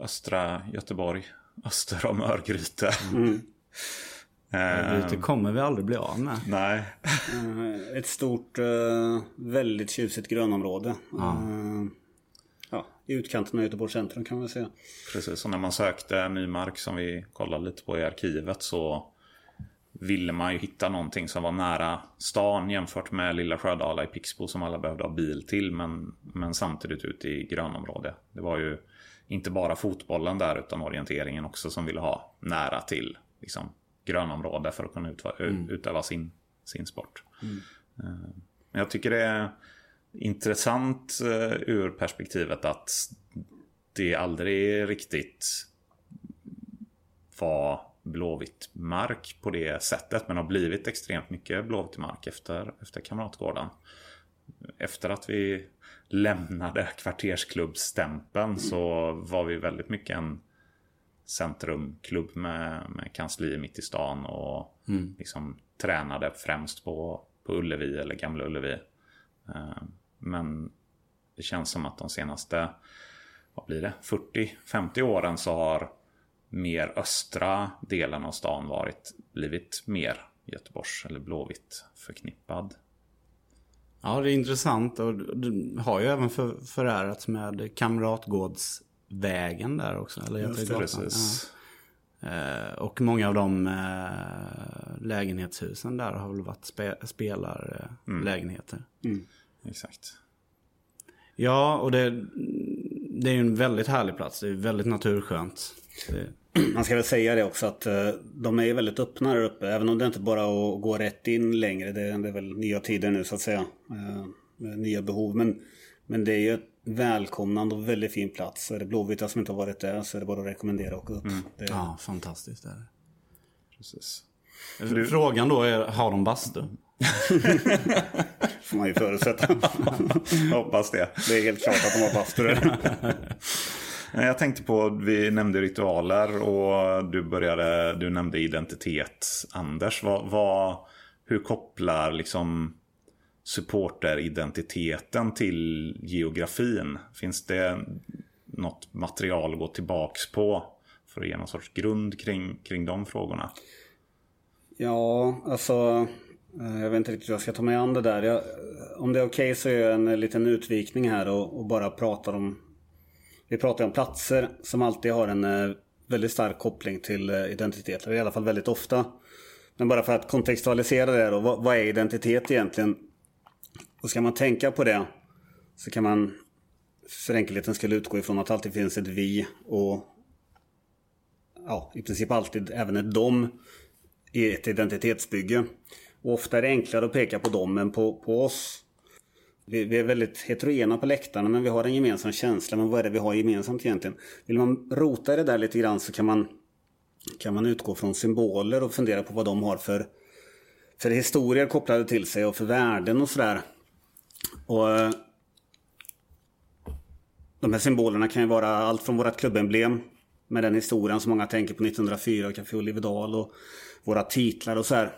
östra Göteborg, öster om Örgryte. Mm. Örgryte kommer vi aldrig bli av med. Nej. Eh, ett stort, eh, väldigt tjusigt grönområde. Ja. Eh, i utkanten av Göteborgs centrum kan man säga. Precis, och när man sökte ny mark som vi kollade lite på i arkivet så ville man ju hitta någonting som var nära stan jämfört med Lilla Sjödala i Pixbo som alla behövde ha bil till men, men samtidigt ute i grönområde. Det var ju inte bara fotbollen där utan orienteringen också som ville ha nära till liksom, grönområde för att kunna utöva, mm. utöva sin, sin sport. Mm. Eh, jag tycker det är intressant uh, ur perspektivet att det aldrig riktigt var blåvitt mark på det sättet. Men har blivit extremt mycket blåvitt mark efter, efter Kamratgården. Efter att vi lämnade kvartersklubbstämpeln så var vi väldigt mycket en centrumklubb med, med kansli mitt i stan och mm. liksom tränade främst på, på Ullevi eller Gamla Ullevi. Men det känns som att de senaste, vad blir det, 40-50 åren så har mer östra delen av stan varit, blivit mer Göteborgs eller Blåvitt förknippad. Ja, det är intressant och du har ju även för, förärats med Kamratgårdsvägen där också. Eller Just det, precis. Ja. Eh, och många av de eh, lägenhetshusen där har väl varit spe, spelarlägenheter. Mm. Mm. Exakt. Ja, och det, det är ju en väldigt härlig plats. Det är väldigt naturskönt. Det... Man ska väl säga det också att uh, de är väldigt öppna där uppe. Även om det inte bara är att gå rätt in längre. Det, det är väl nya tider nu så att säga. Uh, nya behov. Men, men det är ju ett välkomnande och väldigt fin plats. Är det Blåvita som inte har varit där så är det bara att rekommendera att åka upp. Mm. Det... Ja, fantastiskt är det. Precis. Frågan då är, har de bastu? får man ju förutsätta. Hoppas det. Det är helt klart att de har bastu Jag tänkte på, vi nämnde ritualer och du började, du nämnde identitet. Anders, vad, vad, hur kopplar liksom supporteridentiteten till geografin? Finns det något material att gå tillbaks på för att ge någon sorts grund kring, kring de frågorna? Ja, alltså eh, jag vet inte riktigt hur jag ska ta mig an det där. Jag, om det är okej okay så gör jag en liten utvikning här och, och, bara pratar om... Vi pratar om platser som alltid har en eh, väldigt stark koppling till eh, identitet. Eller i alla fall väldigt ofta. Men bara för att kontextualisera det då. Vad, vad är identitet egentligen? Och ska man tänka på det så kan man för enkelheten skulle utgå ifrån att det alltid finns ett vi och ja, i princip alltid även ett dom i ett identitetsbygge. Och ofta är det enklare att peka på dem än på, på oss. Vi, vi, är väldigt heterogena på läktarna men vi har en gemensam känsla. Men vad är det vi har gemensamt egentligen? Vill man rota i det där lite grann så kan man, kan man utgå från symboler och fundera på vad de har för, för historier kopplade till sig och för värden och sådär. Och eh, de här symbolerna kan ju vara allt från vårt klubbemblem med den historien som många tänker på 1904 och Café Olivedal och våra titlar och så här.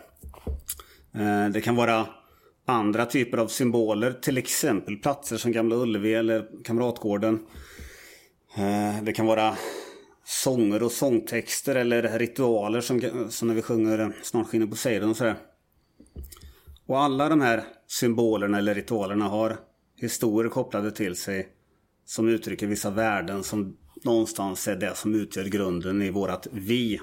Eh, det kan vara andra typer av symboler, till exempel platser som Gamla Ullevi eller Kamratgården. Eh, det kan vara sånger och sångtexter eller ritualer som, som när vi sjunger eh, Snart skiner Poseidon och sådär. Och alla de här symbolerna eller ritualerna har historier kopplade till sig som uttrycker vissa värden som någonstans är det som utgör grunden i vårat vi.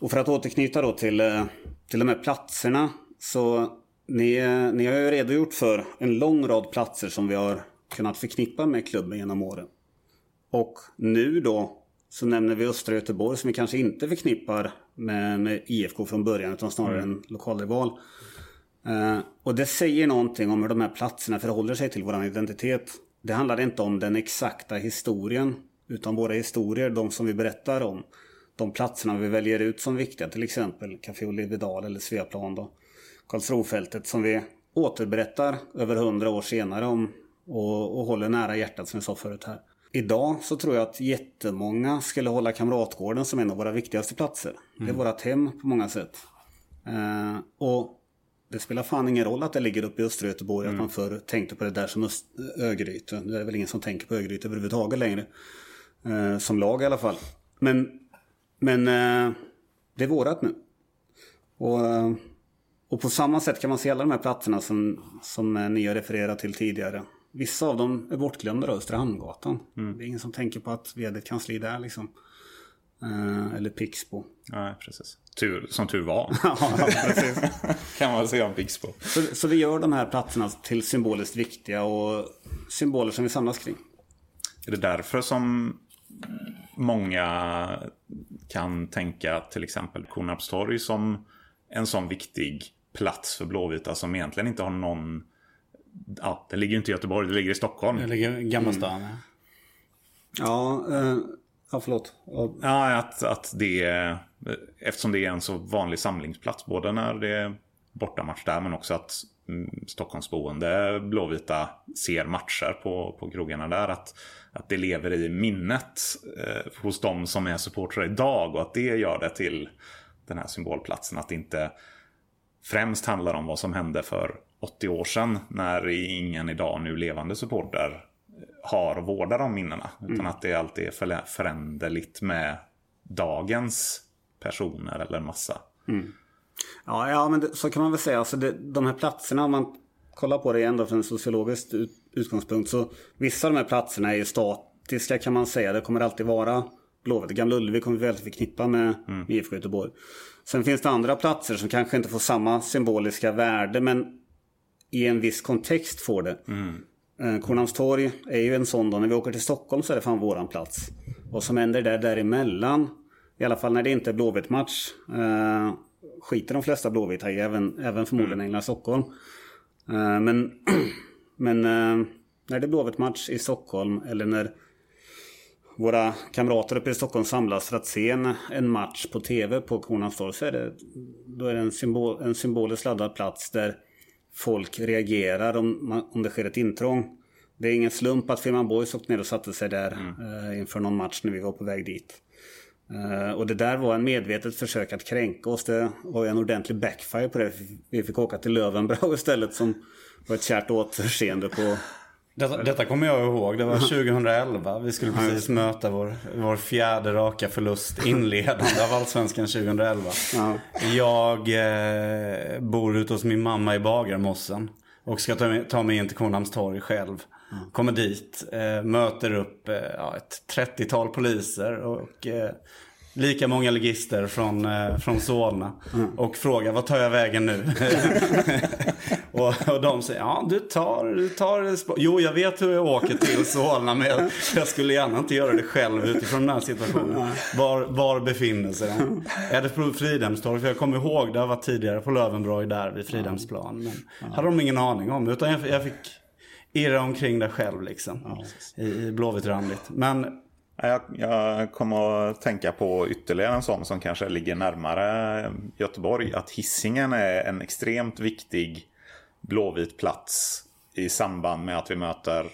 Och för att återknyta då till eh, till de här platserna. Så ni, ni har ju redogjort för en lång rad platser som vi har kunnat förknippa med klubben genom åren. Och nu då så nämner vi Östra Göteborg som vi kanske inte förknippar med, med IFK från början utan snarare mm. en lokalrival. Uh, och det säger någonting om hur de här platserna förhåller sig till vår identitet. Det handlar inte om den exakta historien utan våra historier, de som vi berättar om de platserna vi väljer ut som viktiga, till exempel Café Olivedal eller Sveaplan då. Karlsrofältet som vi återberättar över hundra år senare om och, och håller nära hjärtat som jag sa förut här. Idag så tror jag att jättemånga skulle hålla Kamratgården som en av våra viktigaste platser. Mm. Det är mm. vårt hem på många sätt. Eh, och det spelar fan ingen roll att det ligger uppe i östra Göteborg, mm. att man förr tänkte på det där som Öst Örgryte. Det är väl ingen som tänker på Örgryte överhuvudtaget längre. Eh, som lag i alla fall. Men men eh, det är vårat nu. Och, eh, och på samma sätt kan man se alla de här platserna som, som eh, ni har refererat till tidigare. Vissa av dem är bortglömda då, Östra Hamngatan. Mm. Det är ingen som tänker på att vi hade ett kansli där liksom. Eh, eller Pixbo. Nej, precis. Tur, som tur var. ja, precis. kan man säga om Pixbo. Så, så vi gör de här platserna till symboliskt viktiga och symboler som vi samlas kring. Är det därför som många kan tänka till exempel Kornarpstorg som en sån viktig plats för Blåvita som egentligen inte har någon... Ja, det ligger ju inte i Göteborg, det ligger i Stockholm. Det ligger i Gamla stan. Mm. Ja, eh, ja förlåt. Ja, att, att det är... Eftersom det är en så vanlig samlingsplats, både när det är bortamatch där men också att mm, Stockholmsboende blåvita ser matcher på, på krogarna där. Att, att det lever i minnet eh, hos de som är supportrar idag och att det gör det till den här symbolplatsen. Att det inte främst handlar om vad som hände för 80 år sedan när ingen idag nu levande supporter har och vårdar de minnena. Utan mm. att det alltid är föränderligt med dagens personer eller massa. Mm. Ja, ja, men det, så kan man väl säga. Alltså det, de här platserna, om man kollar på det ändå från en sociologisk ut, utgångspunkt. Så vissa av de här platserna är ju statiska kan man säga. Det kommer alltid vara Blåvitt. Gamla Ullevi kommer vi väldigt förknippa med mm. IFK Göteborg. Sen finns det andra platser som kanske inte får samma symboliska värde men i en viss kontext får det. Mm. Eh, Kornhamnstorg är ju en sån då. När vi åker till Stockholm så är det fan våran plats. Vad som händer där däremellan, i alla fall när det inte är Blåvitt-match, eh, skiter de flesta Blåvita i, även, även förmodligen mm. Stockholm. Eh, men men eh, när det är Blåvitt-match i Stockholm eller när våra kamrater uppe i Stockholm samlas för att se en, en match på tv på Kornhamnstorg så är det, då är det en, symbol, en symboliskt laddad plats där folk reagerar om, om det sker ett intrång. Det är ingen slump att Firman Boys åkte ner och satte sig där mm. eh, inför någon match när vi var på väg dit. Eh, och det där var en medvetet försök att kränka oss. Det var en ordentlig backfire på det. Vi fick åka till Lövenbrau istället som var ett kärt återseende på detta, detta, kommer jag ihåg. Det var 2011. Vi skulle precis möta vår, vår fjärde raka förlust inledande av Allsvenskan 2011. Ja. Jag eh, bor ute hos min mamma i Bagarmossen. Och ska ta, ta mig in till Kornhamnstorg själv. Kommer dit, eh, möter upp eh, ja, ett 30-tal poliser och eh, lika många legister från, eh, från Solna. Mm. Och frågar vad tar jag vägen nu? och, och de säger ja du tar, du tar Jo jag vet hur jag åker till Solna men jag, jag, skulle gärna inte göra det själv utifrån den här situationen. Var, var befinner sig de? Är det på Fridhemstorg? För jag kommer ihåg det varit tidigare på Lövenborg där vid Fridhemsplan. Men hade de ingen aning om utan jag, jag fick irra omkring där själv liksom. Ja. I, i Blåvitt-randigt. Men jag, jag kommer att tänka på ytterligare en sån som kanske ligger närmare Göteborg. Att hissingen är en extremt viktig blåvit plats i samband med att vi möter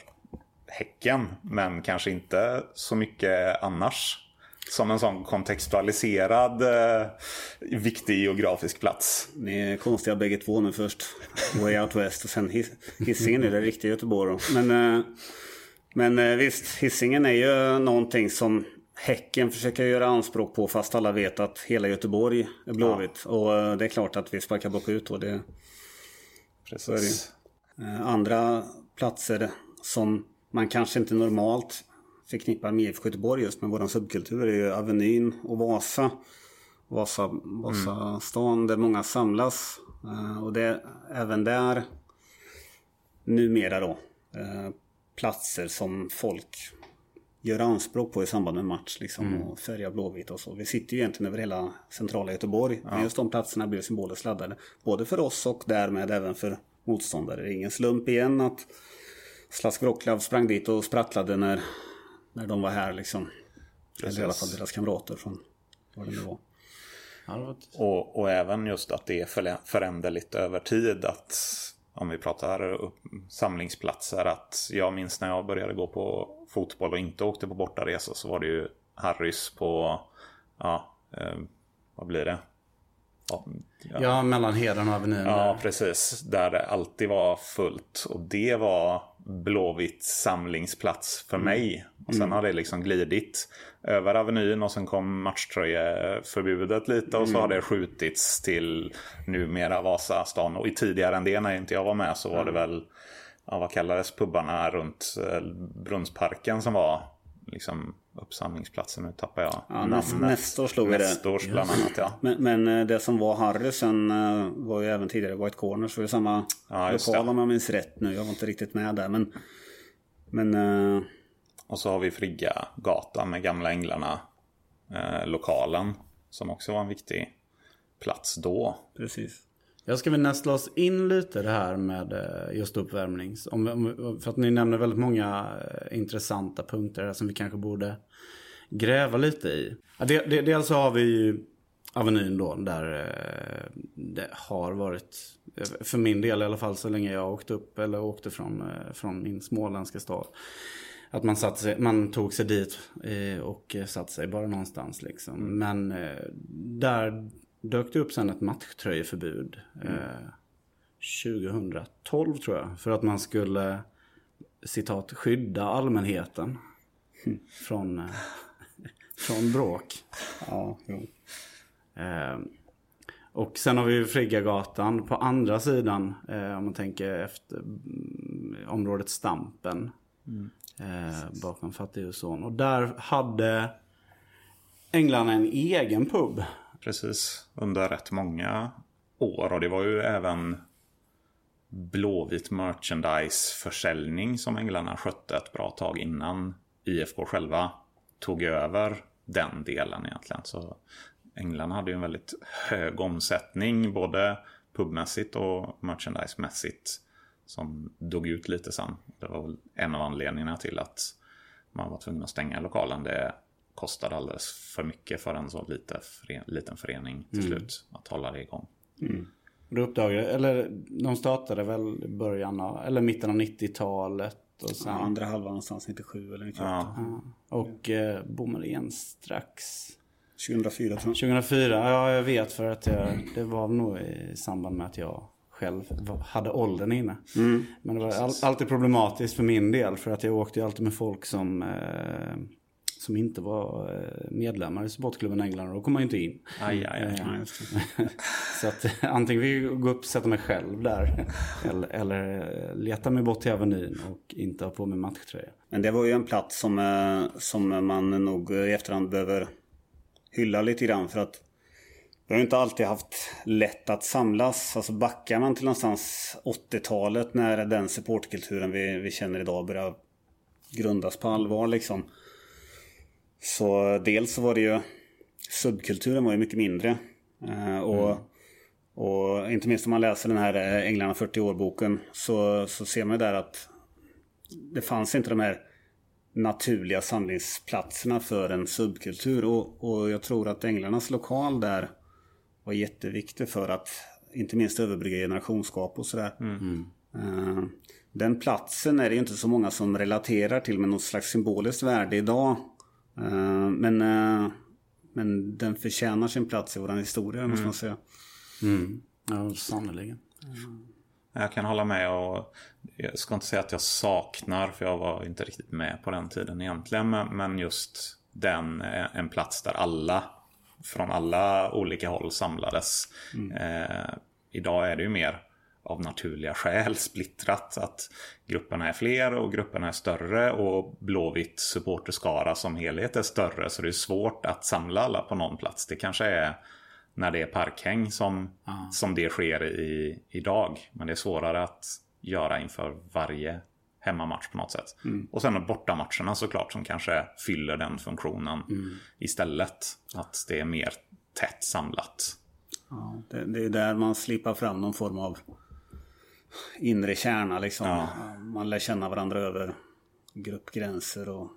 Häcken. Men kanske inte så mycket annars. Som en sån kontextualiserad eh, viktig geografisk plats. Ni är konstiga bägge två nu först. Way Out West och sen Hisingen är det riktiga Göteborg. Men eh, men eh, visst, hissingen är ju någonting som Häcken försöker göra anspråk på fast alla vet att hela Göteborg är blåvitt. Ja. Och eh, det är klart att vi sparkar bakut och det... Precis. Eh, andra platser som man kanske inte normalt förknippar med IFK Göteborg just med våran subkultur är ju Avenyn och Vasa. Vasa, Vasastan mm. där många samlas. Och det är även där numera då platser som folk gör anspråk på i samband med match. Liksom, mm. Och färga blåvit och så. Vi sitter ju egentligen över hela centrala Göteborg. Ja. Men just de platserna blir symboliskt laddade. Både för oss och därmed även för motståndare. Det är ingen slump igen att Slask Wroclaw sprang dit och sprattlade när, när de var här. Liksom. Eller i alla fall deras kamrater från vad det nu var. Och, och även just att det är föränderligt över tid. Att om vi pratar samlingsplatser, att jag minns när jag började gå på fotboll och inte åkte på bortaresor så var det ju Harrys på, ja, eh, vad blir det? Ja, ja mellan Heden och Avenyn. Ja, precis. Där det alltid var fullt. Och det var Blåvitt samlingsplats för mm. mig. Och sen mm. har det liksom glidit över Avenyn och sen kom matchtröjeförbudet lite och så har mm. det skjutits till numera Vasastan. Och tidigare än det när inte jag var med så var det väl, ja, vad kallades pubbarna runt eh, Brunnsparken som var liksom uppsamlingsplatsen. Nu tappar jag ja, namnet. Nästa slog vi det. Nästårs bland annat ja. Men, men, eh, det som var Harry sen eh, var ju även tidigare White Corners. Så det var samma ja, lokal om jag minns rätt nu. Jag var inte riktigt med där men... men uh... Och så har vi Frigga gatan med Gamla Änglarna. Eh, lokalen. Som också var en viktig plats då. Precis. Jag ska väl nästla oss in lite det här med eh, just uppvärmning. för att ni nämner väldigt många eh, intressanta punkter som vi kanske borde gräva lite i. dels så har vi Avenyn då, där eh, det har varit, för min del i alla fall så länge jag åkte upp eller åkte från, från min småländska stad. Att man, satt sig, man tog sig dit och satte sig bara någonstans liksom. Men där dök det upp sen ett matchtröjeförbud. Mm. 2012 tror jag. För att man skulle, citat, skydda allmänheten. Mm. Från, från bråk. Ja, jo. Eh, och sen har vi ju Friggagatan på andra sidan. Eh, om man tänker efter mm, området Stampen. Mm. Eh, bakom Fattighuson. Och där hade England en egen pub. Precis, under rätt många år. Och det var ju även Blåvit merchandise-försäljning som änglarna skötte ett bra tag innan IFK själva tog över den delen egentligen. Så Änglarna hade ju en väldigt hög omsättning både pubmässigt och merchandisemässigt. Som dog ut lite sen. Det var väl en av anledningarna till att man var tvungen att stänga lokalen. Det kostade alldeles för mycket för en så lite, liten förening till mm. slut att hålla det igång. Mm. Du uppdagade, eller de startade väl i början av, eller mitten av 90-talet. Och sen... Ja, andra halvan någonstans 97 eller 98. Ja. Och eh, bommade igen strax 2004 tror jag. 2004, ja jag vet för att jag, det var nog i samband med att jag själv hade åldern inne. Mm. Men det var all, alltid problematiskt för min del för att jag åkte ju alltid med folk som eh, som inte var eh, medlemmar i supportklubben England och då kom man ju inte in. Aj, aj, aj. Eh, så att antingen vi gå upp och sätta mig själv där eller, eller leta mig bort till Avenyn och inte ha på mig matchtröja. Men det var ju en plats som, som man nog i efterhand behöver hylla lite grann för att vi har ju inte alltid haft lätt att samlas. Alltså backar man till någonstans 80-talet när den supportkulturen vi, vi känner idag börjar grundas på allvar liksom. Så dels så var det ju subkulturen var ju mycket mindre. Eh, och, mm. och inte minst om man läser den här eh, Änglarna 40 år-boken så, så ser man ju där att det fanns inte de här naturliga samlingsplatserna för en subkultur. Och, och jag tror att Änglarnas lokal där var jätteviktig för att inte minst överbrygga generationsskap och sådär. Mm. Uh, den platsen är det inte så många som relaterar till med något slags symboliskt värde idag. Uh, men, uh, men den förtjänar sin plats i vår historia, mm. måste man säga. Mm. Ja, sannerligen. Jag kan hålla med och jag ska inte säga att jag saknar för jag var inte riktigt med på den tiden egentligen. Men just den, eh, en plats där alla från alla olika håll samlades. Mm. Eh, idag är det ju mer av naturliga skäl splittrat. Att grupperna är fler och grupperna är större och Blåvitt supporterskara som helhet är större. Så det är svårt att samla alla på någon plats. Det kanske är när det är parkhäng som, ah. som det sker i, idag. Men det är svårare att göra inför varje hemmamatch på något sätt. Mm. Och sen bortamatcherna såklart som kanske fyller den funktionen mm. istället. Att det är mer tätt samlat. Ja, det, det, är där man slipar fram någon form av inre kärna liksom. Ja. Man lär känna varandra över gruppgränser och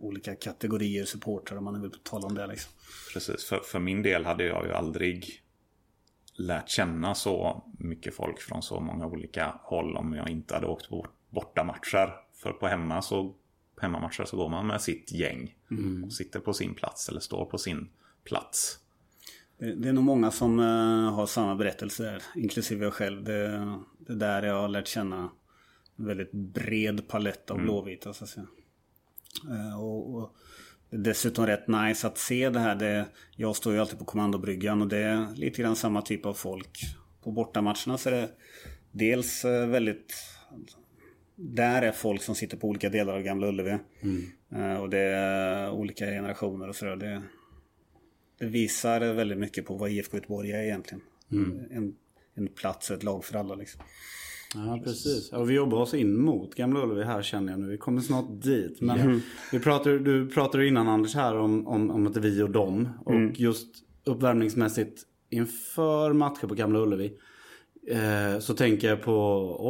olika kategorier supportrar om man vill tala om det. Liksom. Precis, för, för min del hade jag ju aldrig lärt känna så mycket folk från så många olika håll om jag inte hade åkt bort, borta matcher. För på hemma så, hemmamatcher så går man med sitt gäng. Mm. Och sitter på sin plats eller står på sin plats. Det, det är nog många som uh, har samma berättelse, inklusive jag själv. Det, det där jag har lärt känna en väldigt bred palett av mm. blåvita så att säga. Uh, och, och dessutom rätt nice att se det här. Det, jag står ju alltid på kommandobryggan och det är lite grann samma typ av folk. På bortamatcherna så är det dels eh, väldigt... Där är folk som sitter på olika delar av Gamla Ullevi. Mm. Eh, och det är olika generationer och sådär. Det, visar väldigt mycket på vad IFK Göteborg är egentligen. Mm. En, en plats och ett lag för alla liksom. Ja, precis. Och vi jobbar oss in mot Gamla Ullevi här känner jag nu. Vi kommer snart dit. Men mm. vi pratade, du pratade innan Anders här om, om, om att vi och dem. Och mm. just uppvärmningsmässigt inför matcher på Gamla Ullevi. Eh, så tänker jag på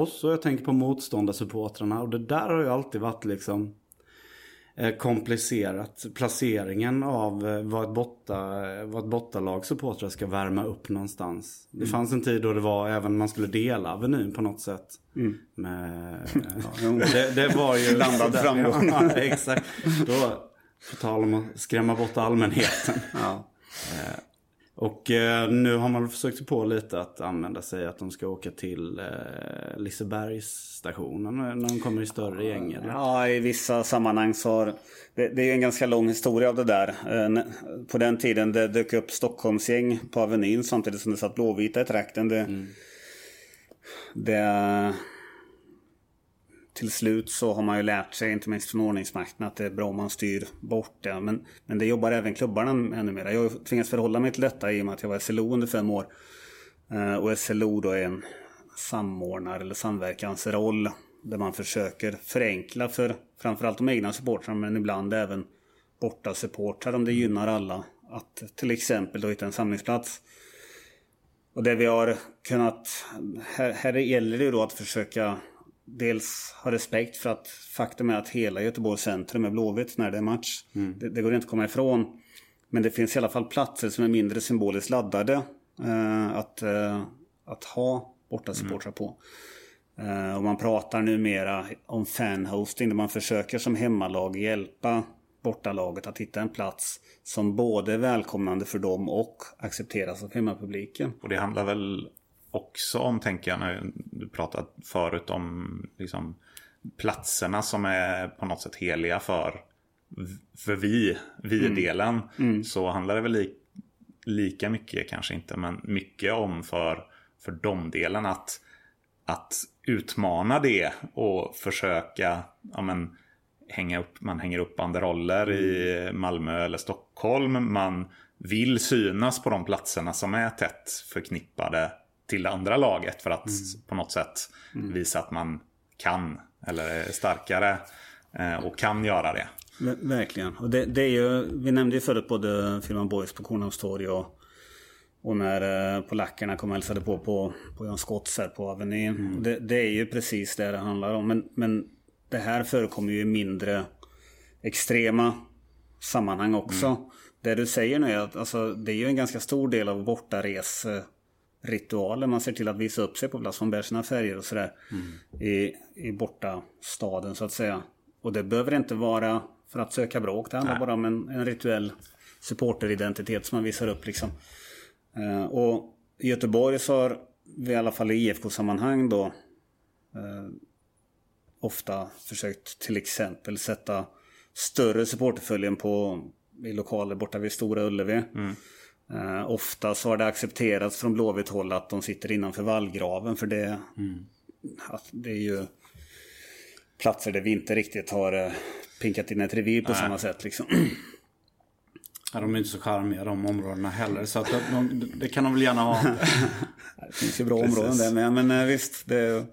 oss och jag tänker på motståndarsupportrarna. Och det där har ju alltid varit liksom komplicerat. Placeringen av eh, vad ett, botta, vad ett bottalag supportrar ska värma upp någonstans. Det fanns en tid då det var även man skulle dela Avenyn på något sätt. Mm. Med, ja, det, det var ju... Blandad framgång. Ja, exakt. Då, på tal om att skrämma bort allmänheten. Ja. Och eh, nu har man försökt sig på lite att använda sig att de ska åka till eh, Lisebergsstationen när de kommer i större gäng. Eller? Ja, i vissa sammanhang så har... Det, det är en ganska lång historia av det där. Eh, på den tiden det dök upp Stockholmsgäng på Avenyn samtidigt som det satt blåvita i trakten. Det, mm. det, till slut så har man ju lärt sig, inte minst från ordningsmakten, att det är bra om man styr bort det. Men, men det jobbar även klubbarna ännu mer. Jag har tvingats förhålla mig till detta i och med att jag var SLO under fem år. Eh, och SLO då är en samordnar eller samverkansroll där man försöker förenkla för framförallt de egna supportrarna men ibland även borta supportrar om det gynnar alla. Att till exempel då hitta en samlingsplats. Och det vi har kunnat... Här, här gäller det ju då att försöka dels ha respekt för att faktum är att hela Göteborgs centrum är blåvitt när det är match. Mm. Det, det, går inte att komma ifrån. Men det finns i alla fall platser som är mindre symboliskt laddade eh, att, eh, att ha borta supportrar mm. på. Eh, och man pratar numera om fanhosting där man försöker som hemmalag hjälpa bortalaget att hitta en plats som både är välkomnande för dem och accepteras av hemmapubliken. Och det handlar väl också om, tänker jag, när du pratade förut om liksom, platserna som är på något sätt heliga för, för vi, vi-delen. Mm. Mm. Så handlar det väl li, lika mycket, kanske inte, men mycket om för, för dom-delen att, att utmana det och försöka ja, men, hänga upp, man hänger upp banderoller mm. i Malmö eller Stockholm. Man vill synas på de platserna som är tätt förknippade till det andra laget för att mm. på något sätt mm. visa att man kan eller är starkare eh, och kan göra det. Verkligen. Och det, det, är ju, vi nämnde ju förut både Firman Boys på Kornhamnstorg och, och när eh, polackerna kom och hälsade på på, på Jan Scotts här på Avenyn. Mm. Det, det, är ju precis det det handlar om. Men, men det här förekommer ju i mindre extrema sammanhang också. Mm. Det du säger nu är att alltså, det är ju en ganska stor del av bortares ritualer. Man ser till att visa upp sig på plats. Man bär sina färger och sådär. Mm. I, I borta staden så att säga. Och det behöver inte vara för att söka bråk. Det handlar Nej. bara om en, en rituell supporteridentitet som man visar upp liksom. Uh, och i Göteborg så har vi i alla fall i IFK-sammanhang då uh, ofta försökt till exempel sätta större supporterföljen på i lokaler borta vid Stora Ullevi. Mm. Uh, ofta så har det accepterats från Blåvitt håll att de sitter innanför vallgraven för det, mm. att det är ju platser där vi inte riktigt har uh, pinkat in ett revir på Nej. samma sätt. Liksom. Ja, de är inte så charmiga de områdena heller. Så att de, de, det kan de väl gärna ha. det finns ju bra Precis. områden där med. Men uh, visst. Det...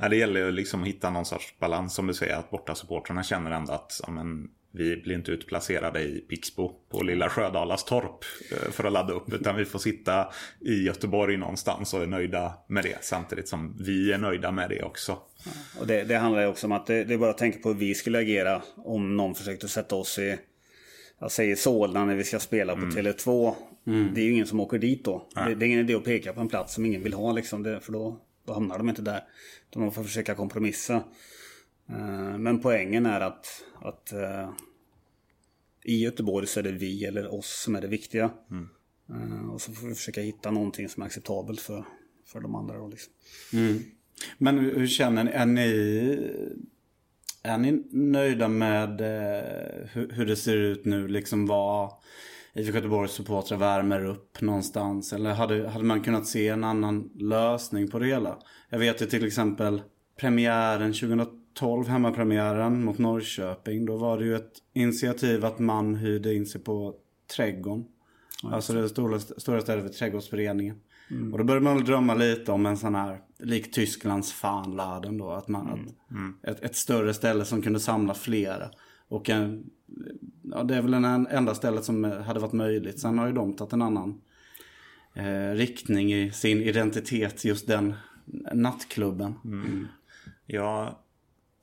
Ja, det gäller ju liksom att hitta någon sorts balans som du säger. Att borta supportrarna känner ändå att ja, men, vi blir inte utplacerade i Pixbo på lilla Sjödalas torp eh, för att ladda upp. Utan vi får sitta i Göteborg någonstans och är nöjda med det. Samtidigt som vi är nöjda med det också. Och det, det handlar ju också om att det, det, är bara att tänka på hur vi skulle agera om någon försökte sätta oss i jag säger Solna när vi ska spela på mm. Tele2. Mm. Det är ju ingen som åker dit då. Det, det, är ingen idé att peka på en plats som ingen vill ha liksom. Det, för då, då hamnar de inte där. De får försöka kompromissa. Uh, men poängen är att, att uh, i Göteborg så är det vi eller oss som är det viktiga. Mm. Uh, och så får vi försöka hitta någonting som är acceptabelt för, för de andra. Då, liksom. mm. Men hur känner ni? Är ni, är ni nöjda med eh, hur, hur, det ser ut nu? Liksom vad IFK Göteborgs supportrar värmer upp någonstans? Eller hade, hade man kunnat se en annan lösning på det hela? Jag vet ju till exempel premiären 2012 12 hemmapremiären mot Norrköping. Då var det ju ett initiativ att man hyrde in sig på Trädgården. Ja, alltså det stora, stora stället för Trädgårdsföreningen. Mm. Och då började man väl drömma lite om en sån här, lik Tysklands Fanladen då. Att man, mm. Att, mm. ett, ett, större ställe som kunde samla flera. Och en, ja, det är väl den enda stället som hade varit möjligt. Sen har ju de tagit en annan eh, riktning i sin identitet, just den nattklubben. Mm.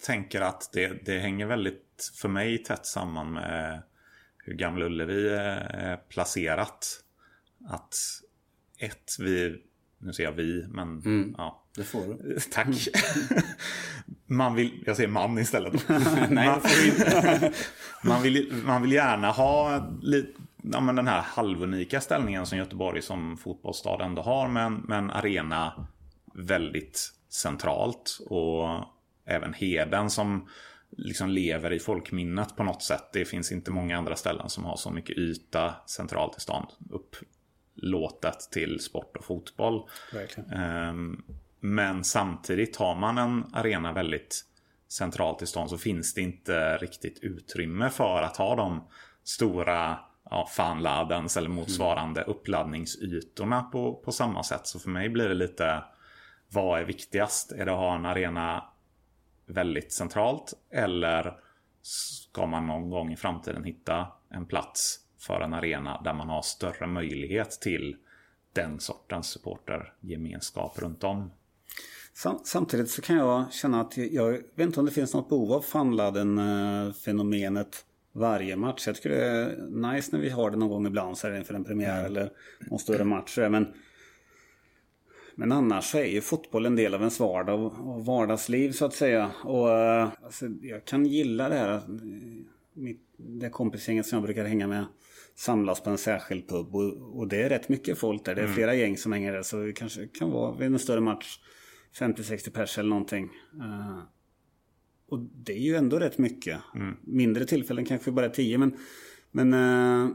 Tänker att det, det hänger väldigt för mig tätt samman med hur Gamla Ullevi är placerat. Att ett, vi, nu säger jag vi, men mm. ja. Det får du. Tack. man vill, jag säger man istället. Nej, man, man, vill, man vill gärna ha lite, ja, men den här halvunika ställningen som Göteborg som fotbollsstad ändå har med en, med en arena väldigt centralt. Och även Heden som liksom lever i folkminnet på något sätt. Det finns inte många andra ställen som har så mycket yta centralt i stan. Upplåtet till sport och fotboll. Um, men samtidigt har man en arena väldigt centralt i stan så finns det inte riktigt utrymme för att ha de stora ja, fanladdens eller motsvarande mm. uppladdningsytorna på, på samma sätt. Så för mig blir det lite vad är viktigast? Är det att ha en arena väldigt centralt eller ska man någon gång i framtiden hitta en plats för en arena där man har större möjlighet till den sortens supportergemenskap runt om? Samtidigt så kan jag känna att jag vet inte om det finns något behov av fanladden-fenomenet varje match. Jag tycker det är nice när vi har det någon gång ibland så är det inför en premiär mm. eller någon större match. Men, men annars så är ju fotboll en del av ens vardag och vardagsliv så att säga. Och eh, alltså, jag kan gilla det här. Eh, mitt, det kompisgänget som jag brukar hänga med samlas på en särskild pub. Och, och det är rätt mycket folk där. Det är mm. flera gäng som hänger där. Så det kanske kan vara vid en större match 50-60 pers eller någonting. Uh, och det är ju ändå rätt mycket. Mm. Mindre tillfällen kanske bara 10 men, men uh,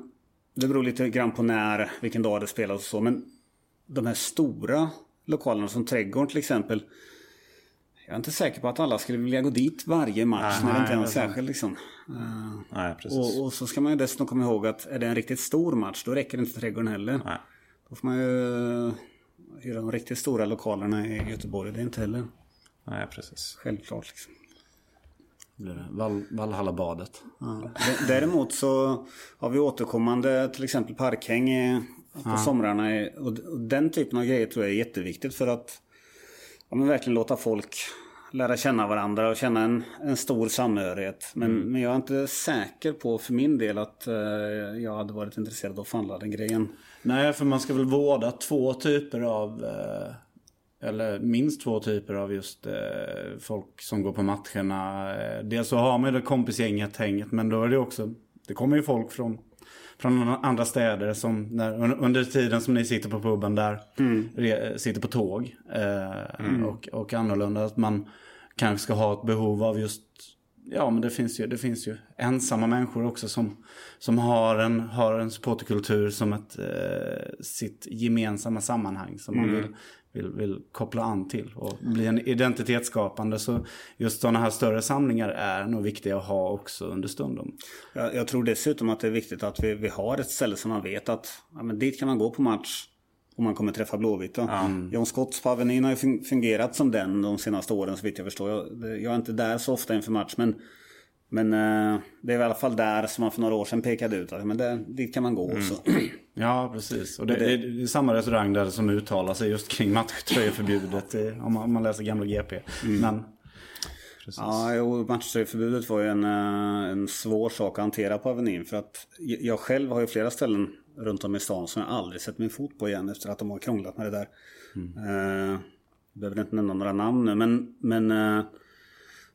det beror lite grann på när, vilken dag det spelas och så. Men de här stora lokalerna som Trädgården till exempel. Jag är inte säker på att alla skulle vilja gå dit varje match nej, när det inte är någon särskild liksom. Nej, och, och, så ska man ju dessutom komma ihåg att är det en riktigt stor match då räcker inte Trädgården heller. Nej. Då får man ju i de riktigt stora lokalerna i Göteborg. Det är inte heller Nej, precis. självklart. Liksom. Val, Valhallabadet. Ja. Däremot så har vi återkommande till exempel parkhäng på ja. somrarna. Och den typen av grejer tror jag är jätteviktigt för att ja, men verkligen låta folk lära känna varandra och känna en, en stor samhörighet. Men, mm. men jag är inte säker på för min del att uh, jag hade varit intresserad av att förhandla den grejen. Nej, för man ska väl vårda två typer av uh, eller minst två typer av just eh, folk som går på matcherna. Dels så har man ju det kompisgänget, hänget, men då är det också, det kommer ju folk från, från andra städer som när, under tiden som ni sitter på puben där, mm. re, sitter på tåg eh, mm. och, och annorlunda. Att man kanske ska ha ett behov av just Ja men det finns ju, det finns ju ensamma människor också som, som har, en, har en supporterkultur som ett, eh, sitt gemensamma sammanhang som mm. man vill vill, vill koppla an till och bli en identitetsskapande. Så just sådana här större samlingar är nog viktiga att ha också under stunden. Jag, jag tror dessutom att det är viktigt att vi, vi har ett ställe som man vet att ja, men dit kan man gå på match om man kommer träffa Blåvita. Mm. John Scotts på Avenyn har ju fungerat som den de senaste åren så vitt jag förstår. Jag, jag är inte där så ofta inför match men men eh, det är i alla fall där som man för några år sedan pekade ut att men där, dit kan man gå. Mm. Så. Ja, precis. Och det, det, det, är samma restaurang där som uttalar sig just kring matchtröjeförbudet om man, om man läser gamla GP. Mm. Men... Precis. Ja, jo, matchtröjeförbudet var ju en, eh, en svår sak att hantera på Avenyn. För att jag själv har ju flera ställen runt om i stan som jag aldrig sett min fot på igen efter att de har krånglat med det där. Mm. Uh, behöver inte nämna några namn nu, men, men uh,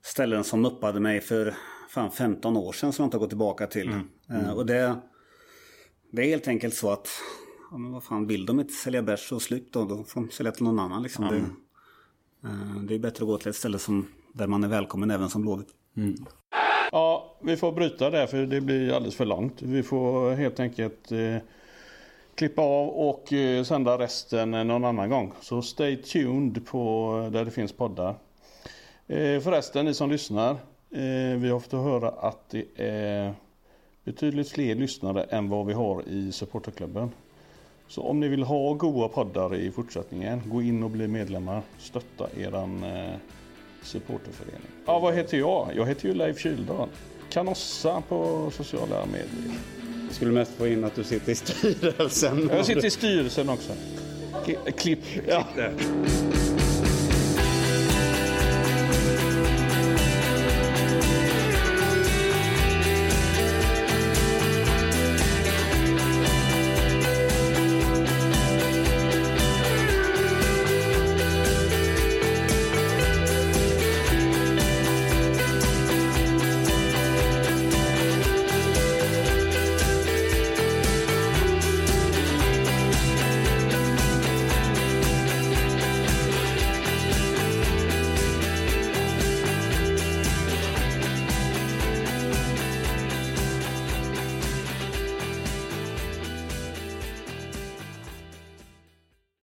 ställen som nuppade mig för fan 15 år sedan som jag inte har gått tillbaka till. Mm. Mm. Uh, och det, det är helt enkelt så att, ja, men vad fan, vill de inte sälja bärs och slut då, då får de sälja till någon annan liksom. Mm. Det, uh, det, är bättre att gå till ett ställe som, där man är välkommen även som Blåvitt. Mm. Ja, vi får bryta där för det blir alldeles för långt. Vi får helt enkelt eh, klippa av och eh, sända resten någon annan gång. Så stay tuned på där det finns poddar. Eh, förresten, ni som lyssnar. Eh, vi har fått höra att det är betydligt fler lyssnare än vad vi har i supporterklubben. Så om ni vill ha goa poddar i fortsättningen, gå in och bli medlemmar. Stötta eran eh, supporterförening. Ja, vad heter jag? Jag heter ju Leif Kyldal. Kanossa på sociala medier. Jag skulle mest få in att du sitter i styrelsen. Jag sitter i styrelsen också. Klipp. Ja.